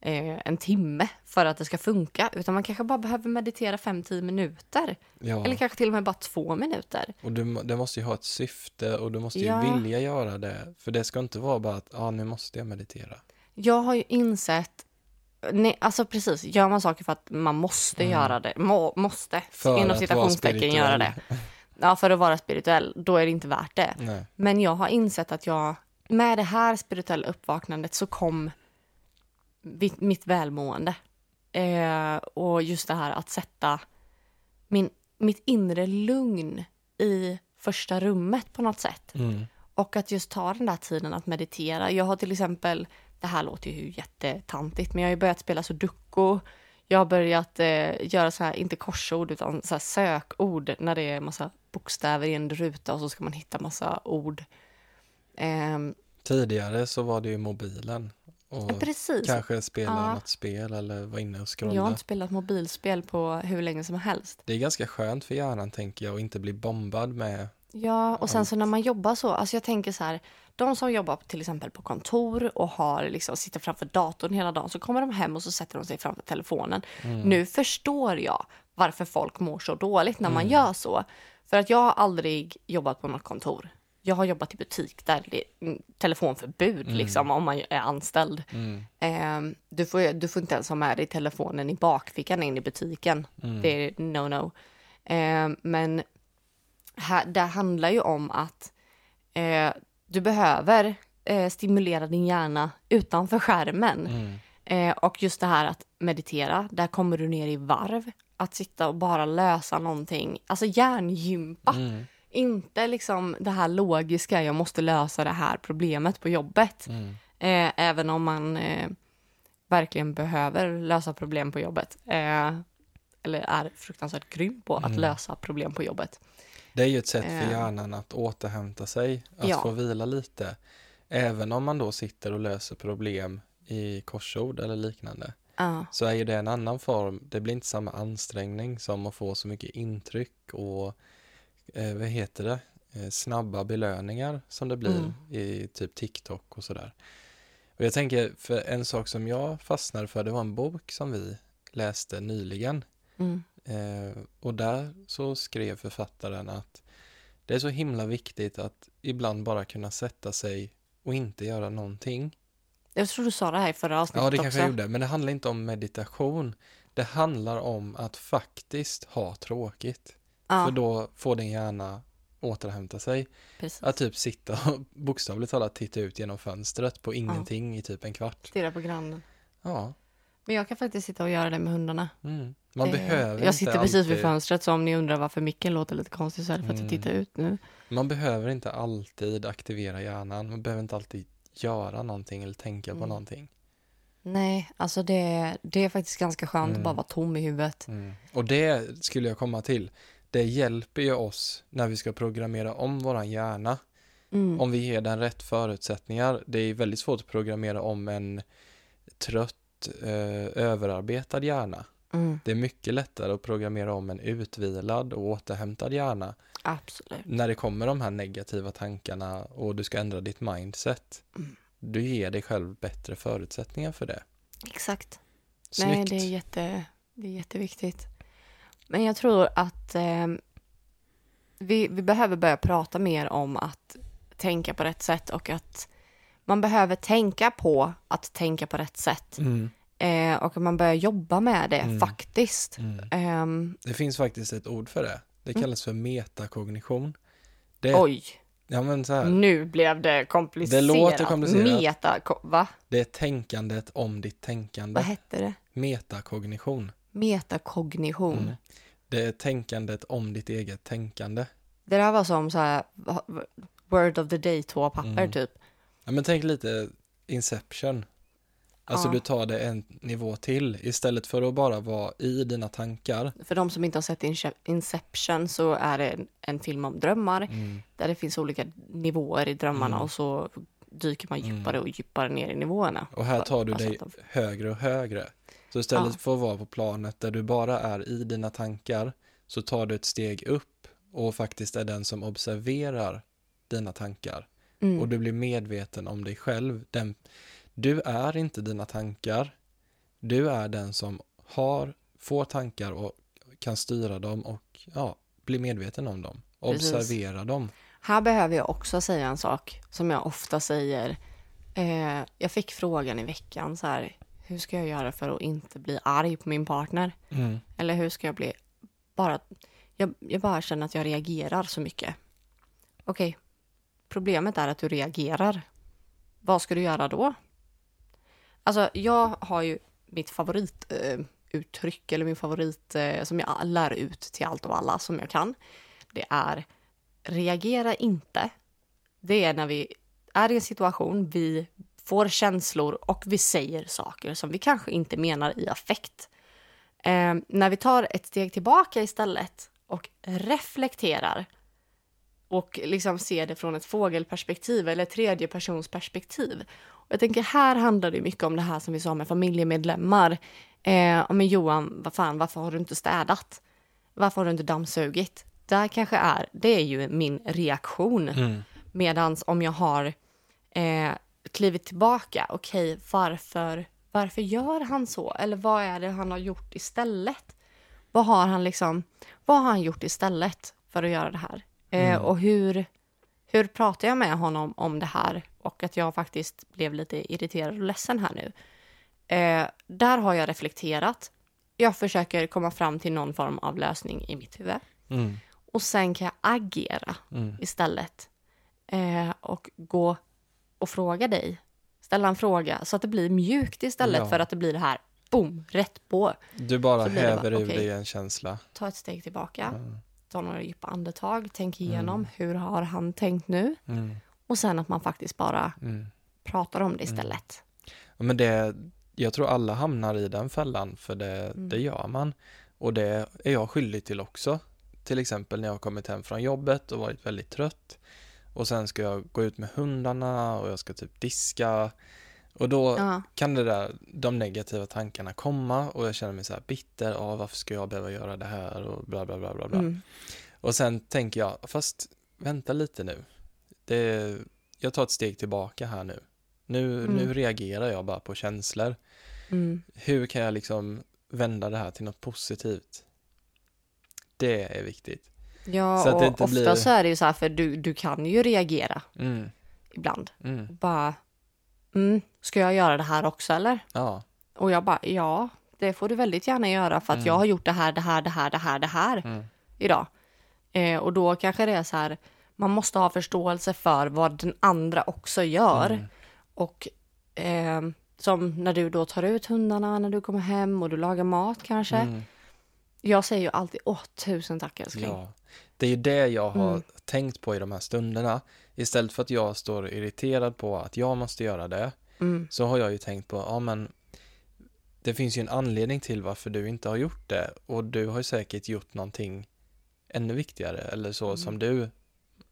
eh, en timme för att det ska funka, utan man kanske bara behöver meditera 5-10 minuter. Ja. Eller kanske till och med bara två minuter. Och du, det måste ju ha ett syfte och du måste ju Ja. vilja göra det. För det ska inte vara bara att, ah, nu måste jag meditera. Jag har ju insett, nej, alltså precis, gör man saker för att man måste göra det, må, måste, Mm. För inom citationstecken göra det. Ja, för att vara spirituell, då är det inte värt det. Nej. Men jag har insett att jag, med det här spirituella uppvaknandet så kom vi- mitt välmående. Eh, och just det här att sätta min, mitt inre lugn i första rummet på något sätt. Mm. Och att just ta den där tiden att meditera. Jag har till exempel, det här låter ju jättetantigt, men jag har börjat spela sudoku. Jag har börjat eh, göra så här, inte korsord, utan så sökord när det är massa bokstäver i en ruta och så ska man hitta massa ord. Ehm, Tidigare så var det ju mobilen. Och precis. kanske spela Ja. något spel eller vara inne och scrolla. Jag har inte spelat mobilspel på hur länge som helst. Det är ganska skönt för hjärnan tänker jag att inte bli bombad med Ja, och sen så när man jobbar så, alltså jag tänker så här, de som jobbar till exempel på kontor och har liksom, sitter framför datorn hela dagen, så kommer de hem och så sätter de sig framför telefonen. Nu förstår jag varför folk mår så dåligt när man gör så. För att jag har aldrig jobbat på något kontor. Jag har jobbat i butik där det är mm, telefonförbud liksom om man är anställd. Mm. Eh, du, får, du får inte ens ha med dig telefonen i bakfickan in i butiken. Det är no-no. Eh, men det handlar ju om att eh, du behöver eh, stimulera din hjärna utanför skärmen. Mm. Eh, och just det här att meditera, där kommer du ner i varv. Att sitta och bara lösa någonting, alltså hjärngympa. Mm. Inte liksom det här logiska, jag måste lösa det här problemet på jobbet. Mm. Eh, även om man eh, verkligen behöver lösa problem på jobbet. Eh, eller är fruktansvärt grym på att Mm. lösa problem på jobbet. Det är ju ett sätt för Eh. hjärnan att återhämta sig, att Ja. få vila lite. Även om man då sitter och löser problem i korsord eller liknande. Ja, Så är ju det en annan form, det blir inte samma ansträngning som att få så mycket intryck och eh, vad heter det, eh, snabba belöningar som det blir Mm. i typ TikTok och sådär. Och jag tänker, för en sak som jag fastnade för, det var en bok som vi läste nyligen. mm, och där så skrev författaren att det är så himla viktigt att ibland bara kunna sätta sig och inte göra någonting. jag tror du sa det här i förra avsnittet Ja, det kanske också. jag gjorde, men det handlar inte om meditation. Det handlar om att faktiskt ha tråkigt. Ja, För då får din hjärna återhämta sig. precis. Att typ sitta och bokstavligt talat titta ut genom fönstret på ingenting i typ en kvart. Stirra på grannen. Ja, Men jag kan faktiskt sitta och göra det med hundarna. mm. Man Eh, behöver jag sitter inte precis vid alltid... fönstret så om ni undrar varför micken låter lite konstigt så är det för att jag Mm. tittar ut nu. Man behöver inte alltid aktivera hjärnan. Man behöver inte alltid göra någonting eller tänka på Mm. någonting. Nej, alltså det, det är faktiskt ganska skönt att Mm. bara vara tom i huvudet. Mm. Och det skulle jag komma till. Det hjälper ju oss när vi ska programmera om våran hjärna. Mm. Om vi ger den rätt förutsättningar. Det är väldigt svårt att programmera om en trött, eh, överarbetad hjärna. Mm. Det är mycket lättare att programmera om en utvilad och återhämtad hjärna. Absolut. När det kommer de här negativa tankarna och du ska ändra ditt mindset. Mm. Du ger dig själv bättre förutsättningar för det. Exakt. Snyggt. Nej, det är, jätte, det är jätteviktigt. Men jag tror att eh, vi, vi behöver börja prata mer om att tänka på rätt sätt och att man behöver tänka på att tänka på rätt sätt. Mm. Eh, och man börjar jobba med det Mm. faktiskt. Mm. Ehm, Det finns faktiskt ett ord för det. Det Mm. kallas för metakognition. Det oj, ja, men så här, nu blev det komplicerat. Det låter komplicerat. Meta, va? det är tänkandet om ditt tänkande. Vad hette det? Metakognition. Metakognition. Mm. Det är tänkandet om ditt eget tänkande. Det där var som så här word of the day toapapper Mm. typ. Ja, men tänk lite Inception. Alltså Ja. du tar det en nivå till istället för att bara vara i dina tankar. För de som inte har sett Ince- Inception så är det en, en film om drömmar Mm. där det finns olika nivåer i drömmarna Mm. och så dyker man Mm. djupare och djupare ner i nivåerna. Och här tar du dig högre och högre. Så istället Ja. för att vara på planet där du bara är i dina tankar så tar du ett steg upp och faktiskt är den som observerar dina tankar. Mm. Och du blir medveten om dig själv. Den, du är inte dina tankar. Du är den som har, får tankar och kan styra dem och ja, bli medveten om dem. Precis. Observera dem. Här behöver jag också säga en sak som jag ofta säger. Eh, jag fick frågan i veckan så här, hur ska jag göra för att inte bli arg på min partner? Mm. Eller hur ska jag bli bara, jag, jag bara känner att jag reagerar så mycket. Okej, problemet är att du reagerar. Vad ska du göra då? Alltså, jag har ju mitt favorituttryck, eh, eller min favorit, eh, som jag lär ut till allt och alla som jag kan. Det är reagera inte. Det är när vi är i en situation, vi får känslor och vi säger saker som vi kanske inte menar i affekt. Eh, när vi tar ett steg tillbaka istället och reflekterar och liksom ser det från ett fågelperspektiv eller tredje persons perspektiv. Jag tänker här handlar det mycket om det här som vi sa med familjemedlemmar. Eh, men Johan, vad fan, varför har du inte städat? Varför har du inte dammsugit? Där kanske är, det är ju min reaktion. Mm. Medans om jag har eh, klivit tillbaka, okej, varför, varför gör han så? Eller vad är det han har gjort istället? Vad har han liksom, vad har han gjort istället för att göra det här? Eh, Mm. och hur, hur pratar jag med honom om det här? Och att jag faktiskt blev lite irriterad och ledsen här nu. Eh, där har jag reflekterat. Jag försöker komma fram till någon form av lösning i mitt huvud. Mm. Och sen kan jag agera Mm. istället. Eh, och gå och fråga dig. Ställa en fråga så att det blir mjukt istället Ja. för att det blir det här, boom, rätt på. Du bara Så häver bara, ur okej. dig en känsla. Ta ett steg tillbaka, Mm. ta några djupa andetag, tänk igenom hur har han tänkt nu? Mm. Och sen att man faktiskt bara Mm. pratar om det istället. Ja, Men det, jag tror alla hamnar i den fällan, för det, Mm. det gör man. Och det är jag skyldig till också. Till exempel när jag har kommit hem från jobbet och varit väldigt trött. Och sen ska jag gå ut med hundarna och jag ska typ diska. Och då Ja, kan det där, de negativa tankarna komma och jag känner mig så här bitter. Ja, varför ska jag behöva göra det här och bla bla bla bla bla. mm, Och sen tänker jag, fast vänta lite nu. Det, jag tar ett steg tillbaka här nu. Nu, Mm. nu reagerar jag bara på känslor. mm, Hur kan jag liksom vända det här till något positivt? Det är viktigt. ja Så att och det inte ofta blir- så är det ju så här, för du, du kan ju reagera Mm, ibland. mm, Bara, mm, ska jag göra det här också eller? ja, Och jag bara, ja, det får du väldigt gärna göra för att Mm. jag har gjort det här, det här, det här, det här, det här mm, idag. Eh, och då kanske det är så här, man måste ha förståelse för vad den andra också gör. mm, Och eh, som när du då tar ut hundarna när du kommer hem och du lagar mat kanske. mm, Jag säger ju alltid, åh tusen tack älskling. ja. Det är ju det jag har Mm. tänkt på i de här stunderna. Istället för att jag står irriterad på att jag måste göra det, Mm, så har jag ju tänkt på, ja men det finns ju en anledning till varför du inte har gjort det och du har ju säkert gjort någonting ännu viktigare eller så Mm. som du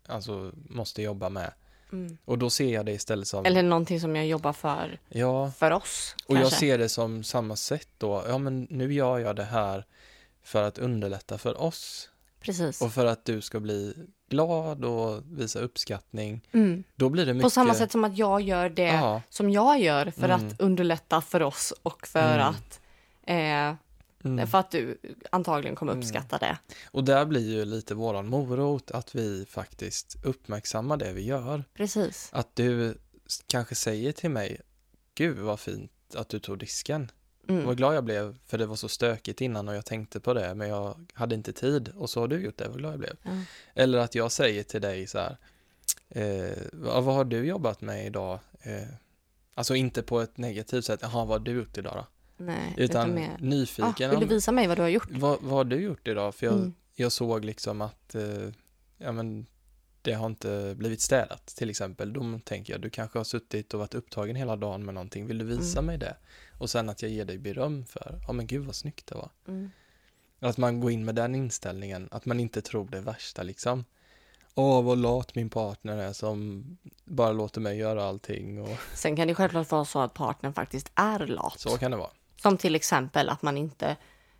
alltså måste jobba med. mm. Och då ser jag det istället som, Eller någonting som jag jobbar för, ja, för oss. och jag ser det som samma sätt då, ja men nu gör jag det här för att underlätta för oss Precis. och för att du ska bli glad och visa uppskattning. Mm. Då blir det mycket... På samma sätt som att jag gör det Ja, som jag gör för Mm. att underlätta för oss och för Mm. att eh, mm. för att du antagligen kommer Mm. uppskatta det. Och där blir ju lite våran morot att vi faktiskt uppmärksammar det vi gör. Precis. Att du kanske säger till mig, gud vad fint att du tog disken. Mm. Vad glad jag blev, för det var så stökigt innan och jag tänkte på det, men jag hade inte tid och så har du gjort det, vad glad jag blev. Ja. Eller att jag säger till dig så här, eh, vad, vad har du jobbat med idag? Eh, alltså inte på ett negativt sätt, jaha vad har du gjort idag då? Nej, Utan mer... Ah, nyfiken. vill du visa mig vad du har gjort? vad, vad har du gjort idag? För jag, Mm. jag såg liksom att eh, ja, men det har inte blivit städat till exempel. Då tänker jag, du kanske har suttit och varit upptagen hela dagen med någonting. Vill du visa Mm. mig det? Och sen att jag ger dig beröm för, ja men gud vad snyggt det var. Mm. Att man går in med den inställningen, att man inte tror det värsta liksom. Åh, vad lat min partner är som bara låter mig göra allting och Sen kan det självklart vara så att partnern faktiskt är lat. så kan det vara. Som till exempel att man inte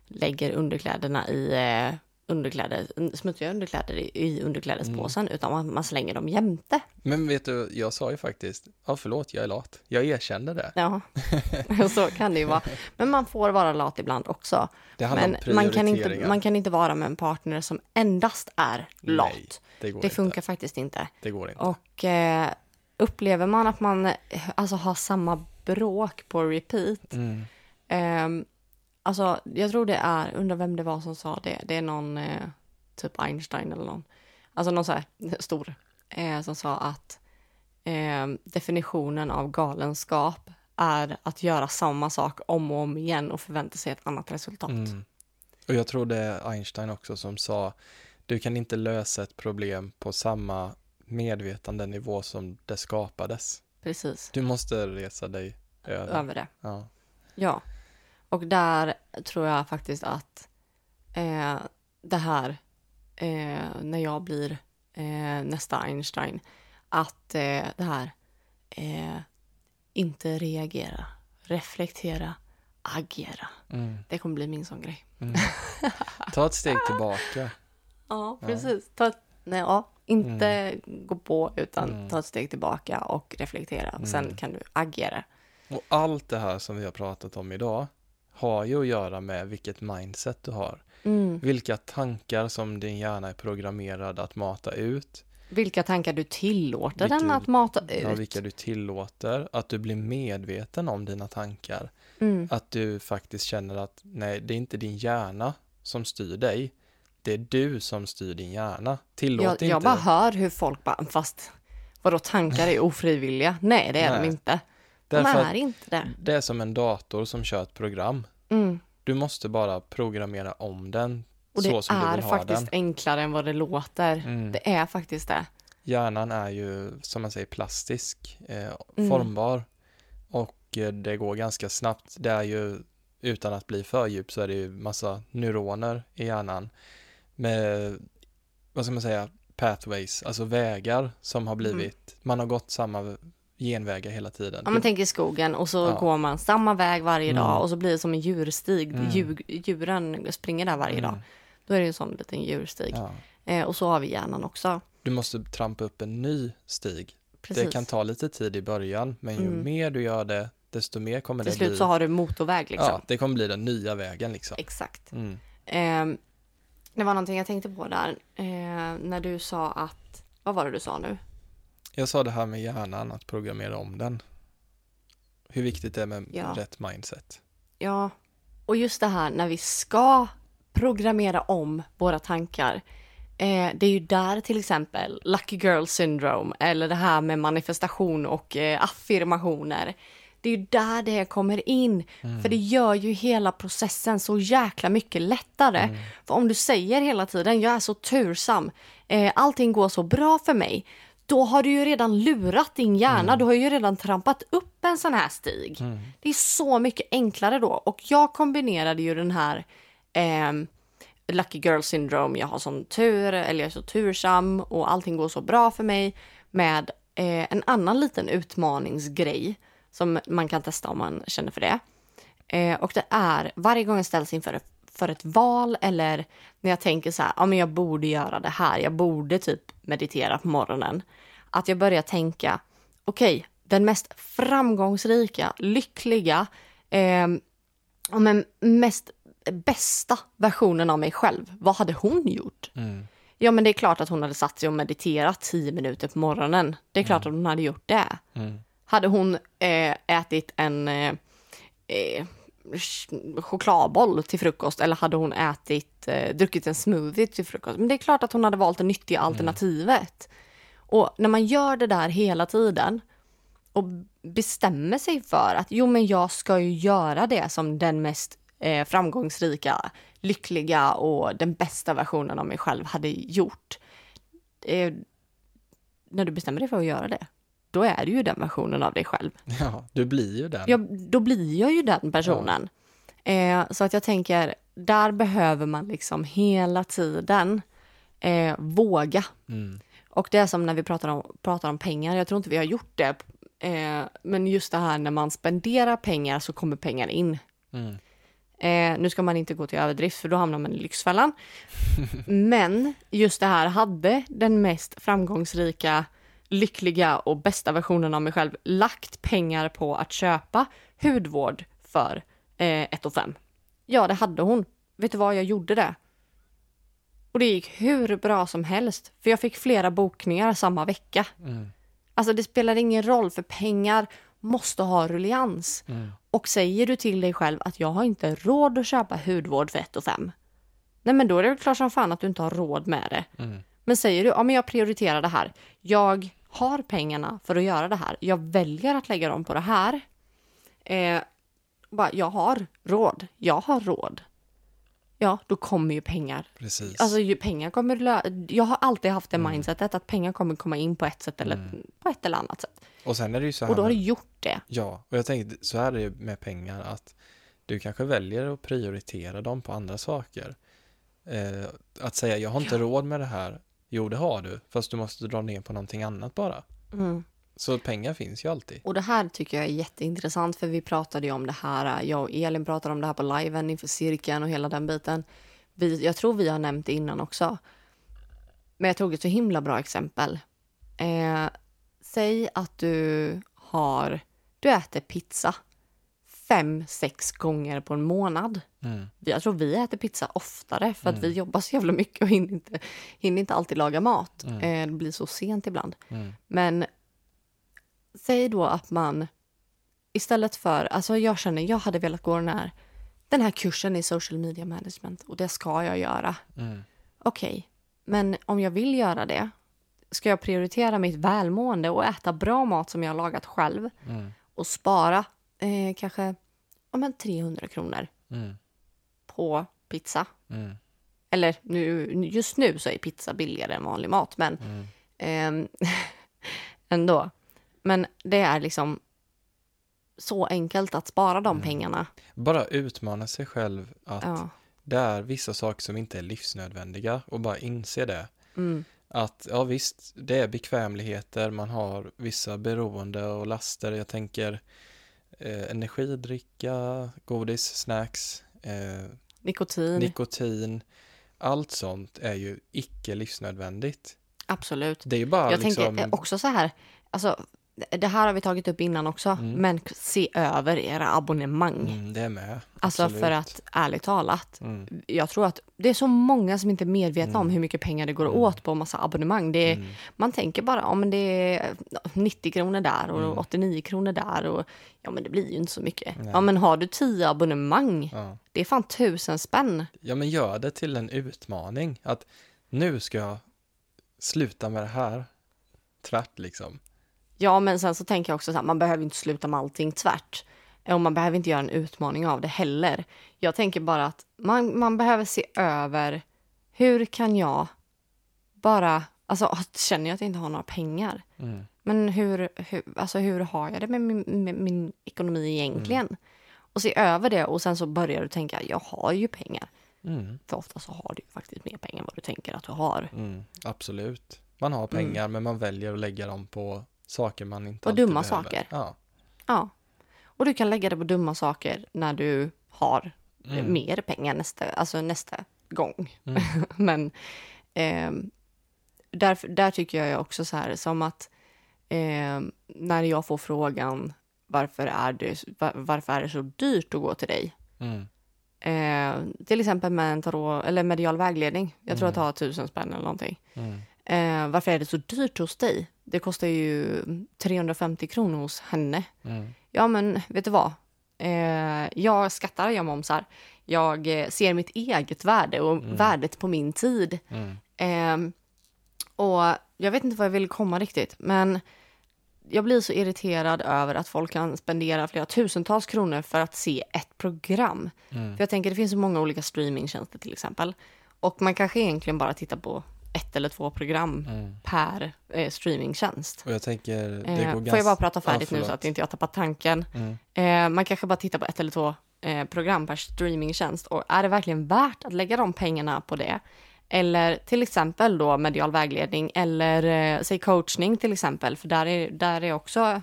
lägger underkläderna i eh, underkläder, smutsiga underkläder i, i underklädespåsen Mm. utan man, man slänger dem jämte. Men vet du, jag sa ju faktiskt, ja förlåt, jag är lat. Jag erkände det. Ja, så kan det ju vara. Men man får vara lat ibland också. Det Men man kan, inte, man kan inte vara med en partner som endast är lat. Nej, det det inte. funkar faktiskt inte. Det går inte. Och eh, upplever man att man eh, alltså, har samma bråk på repeat. Mm. Ehm, alltså, jag tror det är, undrar vem det var som sa det. Det är någon, eh, typ Einstein eller någon. Alltså någon så här stor, eh, som sa att eh, definitionen av galenskap är att göra samma sak om och om igen och förvänta sig ett annat resultat. Mm. Och jag tror det är Einstein också som sa, du kan inte lösa ett problem på samma medvetandenivå som det skapades. Precis, Du måste resa dig över. över det. Ja. Ja, och där tror jag faktiskt att eh, det här, eh, när jag blir eh, nästa Einstein, att eh, det här, eh, inte reagera, reflektera, agera. Mm. Det kommer bli min sån grej. Mm. Ta ett steg tillbaka. Ja, precis. Ta nej, ja, inte gå på utan Mm. ta ett steg tillbaka och reflektera. Sen Mm. kan du agera. Och allt det här som vi har pratat om idag har ju att göra med vilket mindset du har. Mm. Vilka tankar som din hjärna är programmerad att mata ut. Vilka tankar du tillåter Vilka- den att mata ut. Ja, vilka du tillåter. Att du blir medveten om dina tankar. mm. Att du faktiskt känner att nej, det är inte din hjärna som styr dig. Det är du som styr din hjärna. Tillåt Jag, inte. jag bara hör hur folk bara, fast vadå tankar är ofrivilliga? Nej, det är de Nej. De är inte det. det är som en dator som kör ett program. Mm. Du måste bara programmera om den Och det så som du är vill ha faktiskt den. enklare än vad det låter. Mm. Det är faktiskt det. Hjärnan är ju, som man säger, plastisk, eh, Mm. formbar och eh, det går ganska snabbt. Det är ju, utan att bli för djup, så är det ju massa neuroner i hjärnan med, vad ska man säga, pathways, alltså vägar som har blivit, man har gått samma genvägar hela tiden. Mm. Ja, man tänker i skogen och så Ja. går man samma väg varje Mm. dag och så blir det som en djurstig. Mm. Djur, djuren springer där varje dag. Mm. Då är det en sån liten djurstig. Ja. Eh, och så har vi hjärnan också. Du måste trampa upp en ny stig. Precis. Det kan ta lite tid i början, men ju Mm. mer du gör det, desto mer kommer Till det slut bli. så har du motorväg liksom. Ja, det kommer bli den nya vägen liksom. Exakt. Mm. Eh, det var någonting jag tänkte på där. Eh, när du sa att, vad var det du sa nu? Jag sa det här med hjärnan, att programmera om den. Hur viktigt det är med Ja. rätt mindset. Ja, och just det här när vi ska programmera om våra tankar. Eh, det är ju där till exempel Lucky Girl Syndrome eller det här med manifestation och eh, affirmationer. Det är ju där det kommer in. För det gör ju hela processen så jäkla mycket lättare. För om du säger hela tiden, jag är så tursam, eh, allting går så bra för mig. Då har du ju redan lurat din hjärna, du har ju redan trampat upp en sån här stig. Det är så mycket enklare då. Och jag kombinerade ju den här ehm, Lucky Girl Syndrome, jag har sån tur, eller jag är så tursam och allting går så bra för mig med eh, en annan liten utmaningsgrej som man kan testa om man känner för det. Eh, och det är varje gång jag ställs inför för ett val eller när jag tänker så här, ja men jag borde göra det här, jag borde typ meditera på morgonen. Att jag börjar tänka, okej, den mest framgångsrika, lyckliga, eh, ja, men mest bästa versionen av mig själv, vad hade hon gjort? Mm. Ja, men det är klart att hon hade satt sig och mediterat tio minuter på morgonen. Det är klart att hon hade gjort det. Mm. Hade hon eh, ätit en eh, eh, chokladboll till frukost eller hade hon ätit, eh, druckit en smoothie till frukost? Men det är klart att hon hade valt det nyttiga alternativet. Och när man gör det där hela tiden och bestämmer sig för att jo men jag ska ju göra det som den mest eh, framgångsrika, lyckliga och den bästa versionen av mig själv hade gjort. Eh, när du bestämmer dig för att göra det, då är du ju den versionen av dig själv. Ja, du blir ju den. Ja, då blir jag ju den personen. Eh, så att jag tänker, där behöver man liksom hela tiden eh, våga. Mm. Och det är som när vi pratar om, pratar om pengar, jag tror inte vi har gjort det. Eh, men just det här när man spenderar pengar så kommer pengar in. Mm. Eh, nu ska man inte gå till överdrift för då hamnar man i Lyxfällan. Men just det här, hade den mest framgångsrika, lyckliga och bästa versionen av mig själv lagt pengar på att köpa hudvård för eh, 1 5? Ja, det hade hon. Vet du vad, jag gjorde det. Och det gick hur bra som helst, för jag fick flera bokningar samma vecka. Mm. Alltså det spelar ingen roll, för pengar måste ha ruljans. Mm. Och säger du till dig själv att jag har inte råd att köpa hudvård för 1 5. Nej men då är det väl klart som fan att du inte har råd med det. Mm. Men säger du, ja men jag prioriterar det här. Jag har pengarna för att göra det här. Jag väljer att lägga dem på det här. Eh, bara, jag har råd. Jag har råd. Ja, då kommer ju pengar. Precis. Alltså ju pengar kommer lö- Jag har alltid haft det Mm. mindsetet att pengar kommer komma in på ett sätt eller på ett eller annat sätt. och sen är det ju så här. Och då har du gjort det. Ja, och jag tänkte så här är det med pengar att du kanske väljer att prioritera dem på andra saker. Eh, att säga jag har inte råd med det här. Jo, det har du, fast du måste dra ner på någonting annat bara. Mm. Så pengar finns ju alltid. Och det här tycker jag är jätteintressant för vi pratade ju om det här, jag och Elin pratade om det här på liven inför cirkeln och hela den biten. Vi, jag tror vi har nämnt det innan också. Men jag tog ett så himla bra exempel. Eh, säg att du har, du äter pizza fem, sex gånger på en månad. Mm. Jag tror vi äter pizza oftare för att vi jobbar så jävla mycket och hinner inte, hinner inte alltid laga mat. Mm. Eh, det blir så sent ibland. Mm. Men säg då att man istället för, alltså jag känner, jag hade velat gå den här, den här kursen i social media management och det ska jag göra. Mm. Okej, men om jag vill göra det, ska jag prioritera mitt välmående och äta bra mat som jag har lagat själv Mm. och spara eh, kanske ja, men 300 kronor Mm. på pizza? Mm. Eller nu, just nu så är pizza billigare än vanlig mat, men Mm. Ehm, ändå. Men det är liksom så enkelt att spara de Mm. pengarna. Bara utmana sig själv att Ja. det är vissa saker som inte är livsnödvändiga och bara inse det. Mm. Att ja visst, det är bekvämligheter, man har vissa beroende och laster. Jag tänker eh, energidricka, godis, snacks, eh, Nikotin, nikotin. Allt sånt är ju icke livsnödvändigt. absolut. Det är ju bara Jag liksom... tänker också så här, alltså, det här har vi tagit upp innan också, Mm. men se över era abonnemang. Mm, det är med. Alltså absolut. för att, ärligt talat, Mm, jag tror att det är så många som inte är medvetna om Mm. hur mycket pengar det går Mm. åt på massa abonnemang. Det är, mm, Man tänker bara, ja men det är 90 kronor där och Mm. 89 kronor där och ja men det blir ju inte så mycket. Nej. Ja men har du 10 abonnemang, ja. det är fan tusen spänn. ja, men gör det till en utmaning. Att nu ska jag sluta med det här. Tvärt liksom. Ja men sen så tänker jag också så här, man behöver inte sluta med allting tvärt. Och man behöver inte göra en utmaning av det heller. Jag tänker bara att man, man behöver se över, hur kan jag bara, alltså känner jag att jag inte har några pengar? Mm, Men hur, hur, alltså hur har jag det med min, med min ekonomi egentligen? Och se över det och sen så börjar du tänka, jag har ju pengar. mm, För ofta så har du faktiskt mer pengar än vad du tänker att du har. mm, absolut. Man har pengar men man väljer att lägga dem på saker man inte alltid dumma behöver. saker. Ja. Ja. Och du kan lägga det på dumma saker när du har eh, Mm. mer pengar nästa, alltså nästa gång. Mm. Men ehm, där, där tycker jag också så här som att ehm, när jag får frågan varför är, det, var, varför är det så dyrt att gå till dig? Mm. Eh, till exempel med en tarot, eller medial vägledning. Jag tror Mm. att det har tusen spänn eller någonting. Mm. Eh, varför är det så dyrt hos dig? Det kostar ju 350 kronor hos henne. Mm. Ja, men vet du vad? Eh, jag skattar, jag momsar. Jag eh, ser mitt eget värde och Mm. värdet på min tid. Mm. Eh, och jag vet inte vad jag vill komma riktigt, men jag blir så irriterad över att folk kan spendera flera tusentals kronor för att se ett program. Mm. För jag tänker det finns så många olika streamingtjänster till exempel. Och man kanske egentligen bara tittar på ett eller två program Mm. per eh, streamingtjänst. Och jag tänker, det Eh, går får ganska... jag bara prata färdigt Ja, nu så att inte jag tappar tanken? Mm. Eh, man kanske bara tittar på ett eller två eh, program per streamingtjänst. Och är det verkligen värt att lägga de pengarna på det? Eller till exempel då medial vägledning eller eh, säg coachning till exempel, för där är, där är också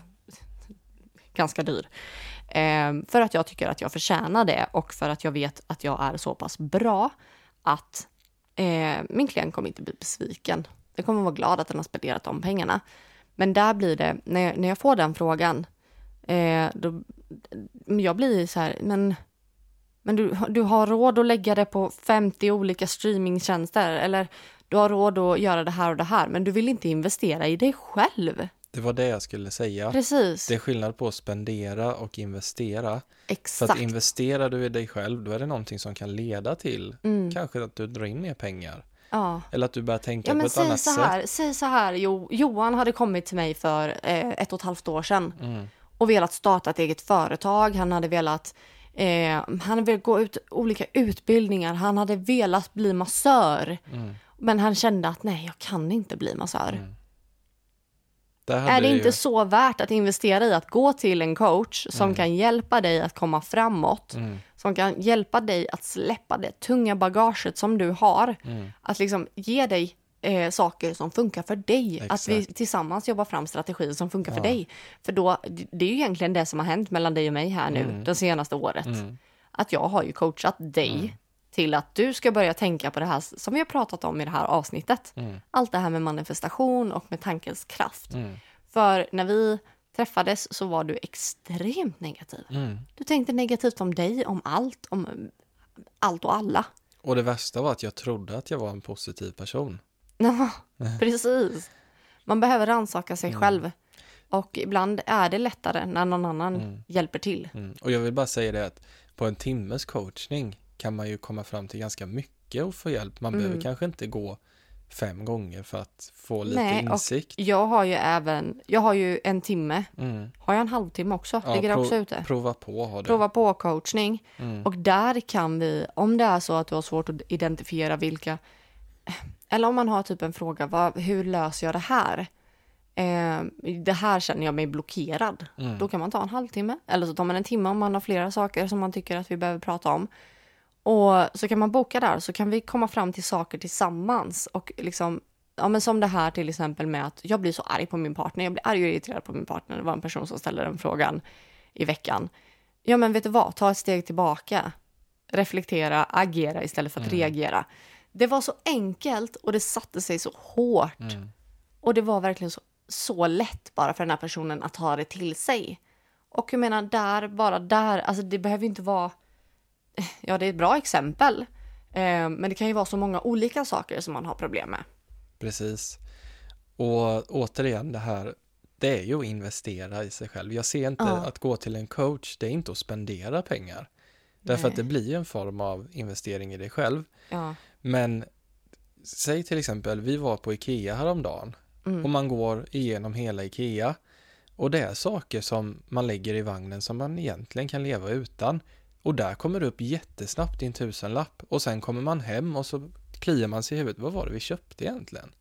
ganska dyr. Eh, för att jag tycker att jag förtjänar det och för att jag vet att jag är så pass bra att eh, min klient kommer inte bli besviken. Jag kommer vara glad att den har spenderat de pengarna. Men där blir det, när jag, när jag får den frågan, eh, då, jag blir så här, men, men du, du har råd att lägga det på 50 olika streamingtjänster eller du har råd att göra det här och det här, men du vill inte investera i dig själv. Det var det jag skulle säga. Precis, Det är skillnad på att spendera och investera. För exakt. att investerar du i dig själv, då är det någonting som kan leda till Mm. kanske att du drar in mer pengar. Ja. Eller att du börjar tänka Ja på ett säg annat så sätt. här, säg så här, jo, Johan hade kommit till mig för eh, ett och ett halvt år sedan Mm. och velat starta ett eget företag. Han hade velat eh, han hade velat gå ut olika utbildningar. Han hade velat bli massör. Mm. Men han kände att nej, jag kan inte bli massör. Är det inte ju- så värt att investera i att gå till en coach som Mm. kan hjälpa dig att komma framåt? Mm. Som kan hjälpa dig att släppa det tunga bagaget som du har. Mm. Att liksom ge dig eh, saker som funkar för dig. Att vi Exakt. tillsammans jobbar fram strategier som funkar för Ja. dig. För då, det det är ju egentligen det som har hänt mellan dig och mig här nu, Mm. det senaste året. Mm. Att jag har ju coachat dig Mm. Till att du ska börja tänka på det här som vi har pratat om i det här avsnittet. Mm. Allt det här med manifestation och med tankens kraft. Mm. För när vi träffades så var du extremt negativ. Mm. Du tänkte negativt om dig, om allt, om eh, allt och alla. Och det värsta var att jag trodde att jag var en positiv person. Ja, precis. Man behöver rannsaka sig Mm. själv. Och ibland är det lättare när någon annan Mm. hjälper till. Mm. Och jag vill bara säga det att på en timmes coachning kan man ju komma fram till ganska mycket och få hjälp. Man behöver Mm. kanske inte gå fem gånger för att få lite Nej, och insikt. Jag har ju även, jag har ju en timme, Mm. har jag en halvtimme också, Ja, ligger prov- också ute. Prova på har det. Prova på coachning. Mm. Och där kan vi, om det är så att du har svårt att identifiera vilka, eller om man har typ en fråga, vad, hur löser jag det här? Eh, det här känner jag mig blockerad. Mm. Då kan man ta en halvtimme, eller så tar man en timme om man har flera saker som man tycker att vi behöver prata om. Och så kan man boka där, så kan vi komma fram till saker tillsammans. Och liksom, ja men som det här till exempel med att jag blir så arg på min partner, jag blir arg och irriterad på min partner. Det var en person som ställde den frågan i veckan. Ja men vet du vad, ta ett steg tillbaka. Reflektera, agera istället för att Mm. reagera. Det var så enkelt och det satte sig så hårt. Mm. Och det var verkligen så, så lätt bara för den här personen att ta det till sig. Och jag menar, där, bara där, alltså det behöver inte vara... Ja, det är ett bra exempel. Eh, men det kan ju vara så många olika saker som man har problem med. Precis. Och återigen det här, det är ju att investera i sig själv. Jag ser inte Ja. att gå till en coach, det är inte att spendera pengar. Därför Nej. att det blir en form av investering i dig själv. Ja. Men säg till exempel, vi var på Ikea häromdagen Mm. och man går igenom hela Ikea och det är saker som man lägger i vagnen som man egentligen kan leva utan. Och där kommer det upp jättesnabbt i en tusenlapp och sen kommer man hem och så kliar man sig i huvudet. Vad var det vi köpte egentligen?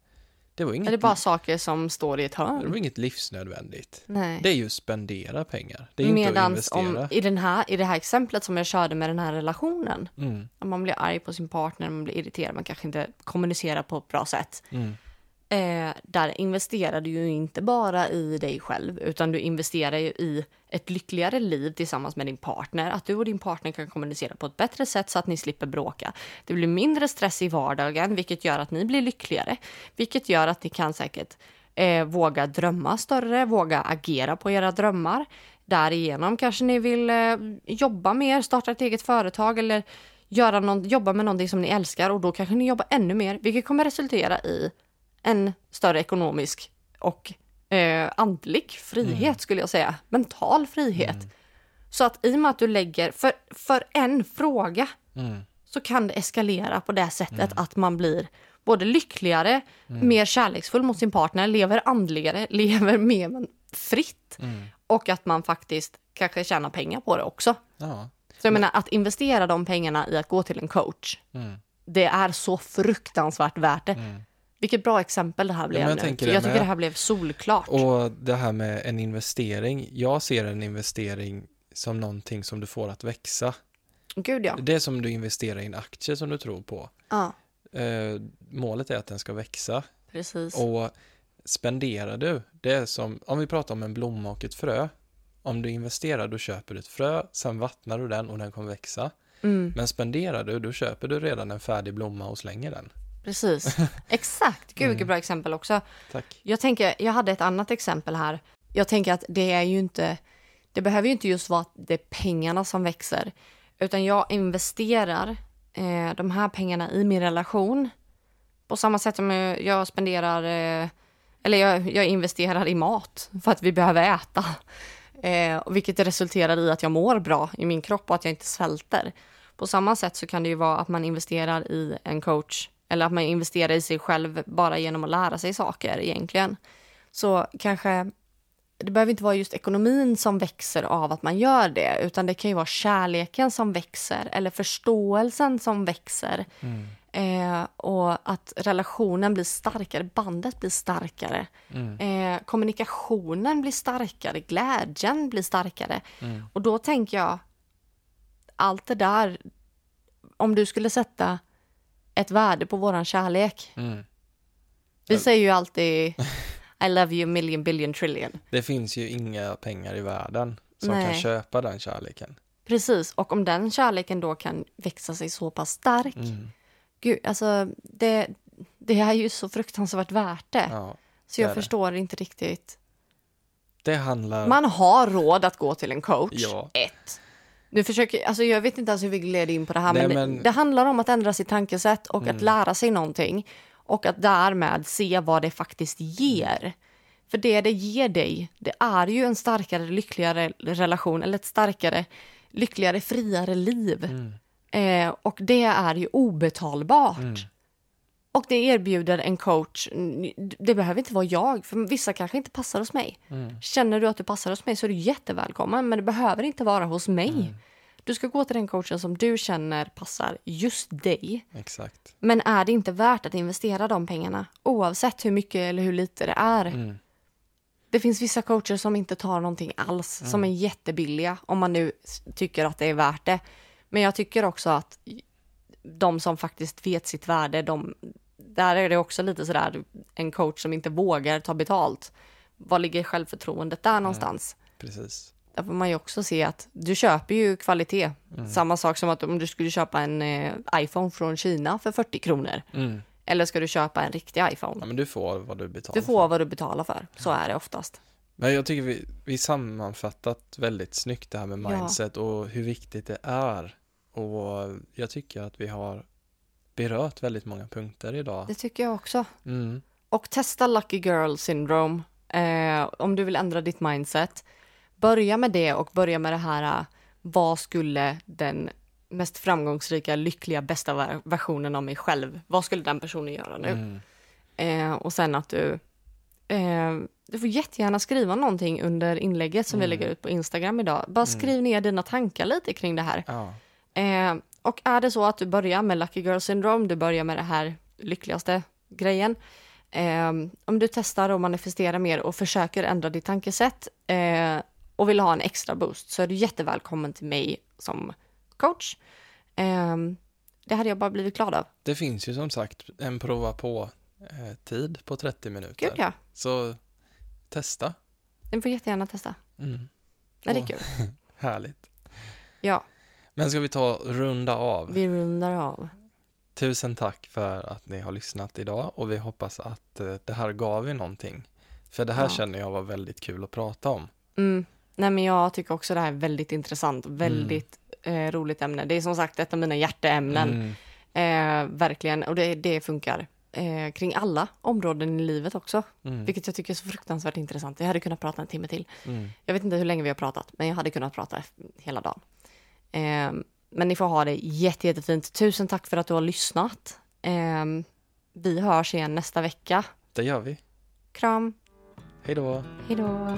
Det var inget, Är det bara saker som står i ett det var hörn? inget livsnödvändigt. Nej. Det är ju spendera pengar. Det är inte att Medans investera. om, i, den här, i det här exemplet som jag körde med den här relationen, Mm, om man blir arg på sin partner, man blir irriterad, man kanske inte kommunicerar på ett bra sätt. mm, Eh, där investerar du ju inte bara i dig själv, utan du investerar ju i ett lyckligare liv tillsammans med din partner. Att du och din partner kan kommunicera på ett bättre sätt så att ni slipper bråka. Det blir mindre stress i vardagen, vilket gör att ni blir lyckligare. Vilket gör att ni kan säkert eh, våga drömma större, våga agera på era drömmar. Därigenom kanske ni vill eh, jobba mer, starta ett eget företag eller göra någon, jobba med någonting som ni älskar och då kanske ni jobbar ännu mer, vilket kommer resultera i en större ekonomisk och eh, andlig frihet skulle jag säga. Mental frihet. Så att i och med att du lägger, för, för en fråga mm, så kan det eskalera på det sättet att man blir både lyckligare, mer kärleksfull mot sin partner, lever andligare, lever mer fritt Mm. och att man faktiskt kanske tjänar pengar på det också. Ja. Så jag menar att investera de pengarna i att gå till en coach, Mm. det är så fruktansvärt värt det. Vilket bra exempel det här blev men jag nu. jag tycker med. det här blev solklart. Och det här med en investering. Jag ser en investering som någonting som du får att växa. Gud ja. Det är som du investerar i en aktie som du tror på. Ja, Eh, målet är att den ska växa. precis. Och spenderar du, det är som, om vi pratar om en blomma och ett frö. Om du investerar, då köper du ett frö, sen vattnar du den och den kommer växa. Mm, Men spenderar du, då köper du redan en färdig blomma och slänger den. Precis. Exakt. Gud vilket Mm. bra exempel också. Tack. Jag tänker, jag hade ett annat exempel här. Jag tänker att det är ju inte, det behöver ju inte just vara att det är pengarna som växer, utan jag investerar eh, de här pengarna i min relation på samma sätt som jag, jag spenderar, eh, eller jag, jag investerar i mat för att vi behöver äta, eh, vilket resulterar i att jag mår bra i min kropp och att jag inte svälter. På samma sätt så kan det ju vara att man investerar i en coach eller att man investerar i sig själv bara genom att lära sig saker egentligen. Så kanske det behöver inte vara just ekonomin som växer av att man gör det, utan det kan ju vara kärleken som växer eller förståelsen som växer. Mm. Eh, och att relationen blir starkare, bandet blir starkare. Mm. Eh, kommunikationen blir starkare, glädjen blir starkare. Mm. Och då tänker jag, allt det där, om du skulle sätta ett värde på våran kärlek. Mm. Vi säger ju alltid I love you million billion trillion. Det finns ju inga pengar i världen som kan Nej. köpa den kärleken. Precis, och om den kärleken då kan växa sig så pass stark. Mm. Gud, alltså det, det är ju så fruktansvärt värt det. Ja. så jag det. förstår inte riktigt. Det handlar... Man har råd att gå till en coach. Ja. Ett. Nu försöker, alltså jag vet inte ens hur vi gled in på det här, Nej, men, men- det handlar om att ändra sitt tankesätt och att Mm. lära sig någonting. Och att därmed se vad det faktiskt ger. För det det ger dig, det är ju en starkare, lyckligare relation eller ett starkare, lyckligare, friare liv. Mm. Eh, och det är ju obetalbart. Mm. Och det erbjuder en coach, det behöver inte vara jag, för vissa kanske inte passar hos mig. Mm. Känner du att du passar hos mig så är du jättevälkommen, men det behöver inte vara hos mig. Mm. Du ska gå till den coachen som du känner passar just dig. Exakt. Men är det inte värt att investera de pengarna, oavsett hur mycket eller hur lite det är? Mm. Det finns vissa coacher som inte tar någonting alls, som är jättebilliga, om man nu tycker att det är värt det. Men jag tycker också att de som faktiskt vet sitt värde, de, där är det också lite sådär, en coach som inte vågar ta betalt. Var ligger självförtroendet där någonstans? Precis. Där får man ju också se att du köper ju kvalitet. Mm. Samma sak som att om du skulle köpa en eh, iPhone från Kina för 40 kronor. Mm. Eller ska du köpa en riktig iPhone? Ja, men du får vad du betalar Du för. får vad du betalar för. Så är det oftast. Men jag tycker vi, vi sammanfattat väldigt snyggt det här med Ja. mindset och hur viktigt det är. Och jag tycker att vi har berört väldigt många punkter idag. Det tycker jag också. Mm. Och testa Lucky Girl Syndrome eh, om du vill ändra ditt mindset. Börja med det och börja med det här, eh, vad skulle den mest framgångsrika, lyckliga, bästa ver- versionen av mig själv, vad skulle den personen göra nu? Mm. Eh, och sen att du, eh, du får jättegärna skriva någonting under inlägget som vi Mm. lägger ut på Instagram idag. Bara skriv ner dina tankar lite kring det här. Ja. Eh, och är det så att du börjar med Lucky Girl Syndrome, du börjar med det här lyckligaste grejen. Eh, om du testar och manifesterar mer och försöker ändra ditt tankesätt eh, och vill ha en extra boost så är du jättevälkommen till mig som coach. Eh, det hade jag bara blivit glad av. Det finns ju som sagt en prova på eh, tid på 30 minuter. Gud ja, Så testa. ni får jättegärna testa. Mm. Nej, det är kul. Härligt. Ja, Men ska vi ta runda av? vi rundar av. Tusen tack för att ni har lyssnat idag och vi hoppas att eh, det här gav er någonting. För det här Ja. känner jag var väldigt kul att prata om. Mm. Nej, men jag tycker också det här är väldigt intressant, väldigt eh, roligt ämne. Det är som sagt ett av mina hjärteämnen. Mm. Eh, verkligen, och det, det funkar eh, kring alla områden i livet också. Mm. Vilket jag tycker är så fruktansvärt intressant. Jag hade kunnat prata en timme till. Mm. Jag vet inte hur länge vi har pratat, men jag hade kunnat prata hela dagen. Eh, men ni får ha det jätte, jättefint. Tusen tack för att du har lyssnat. Eh, vi hörs igen nästa vecka. Det gör vi. Kram! Hej då! Hej då!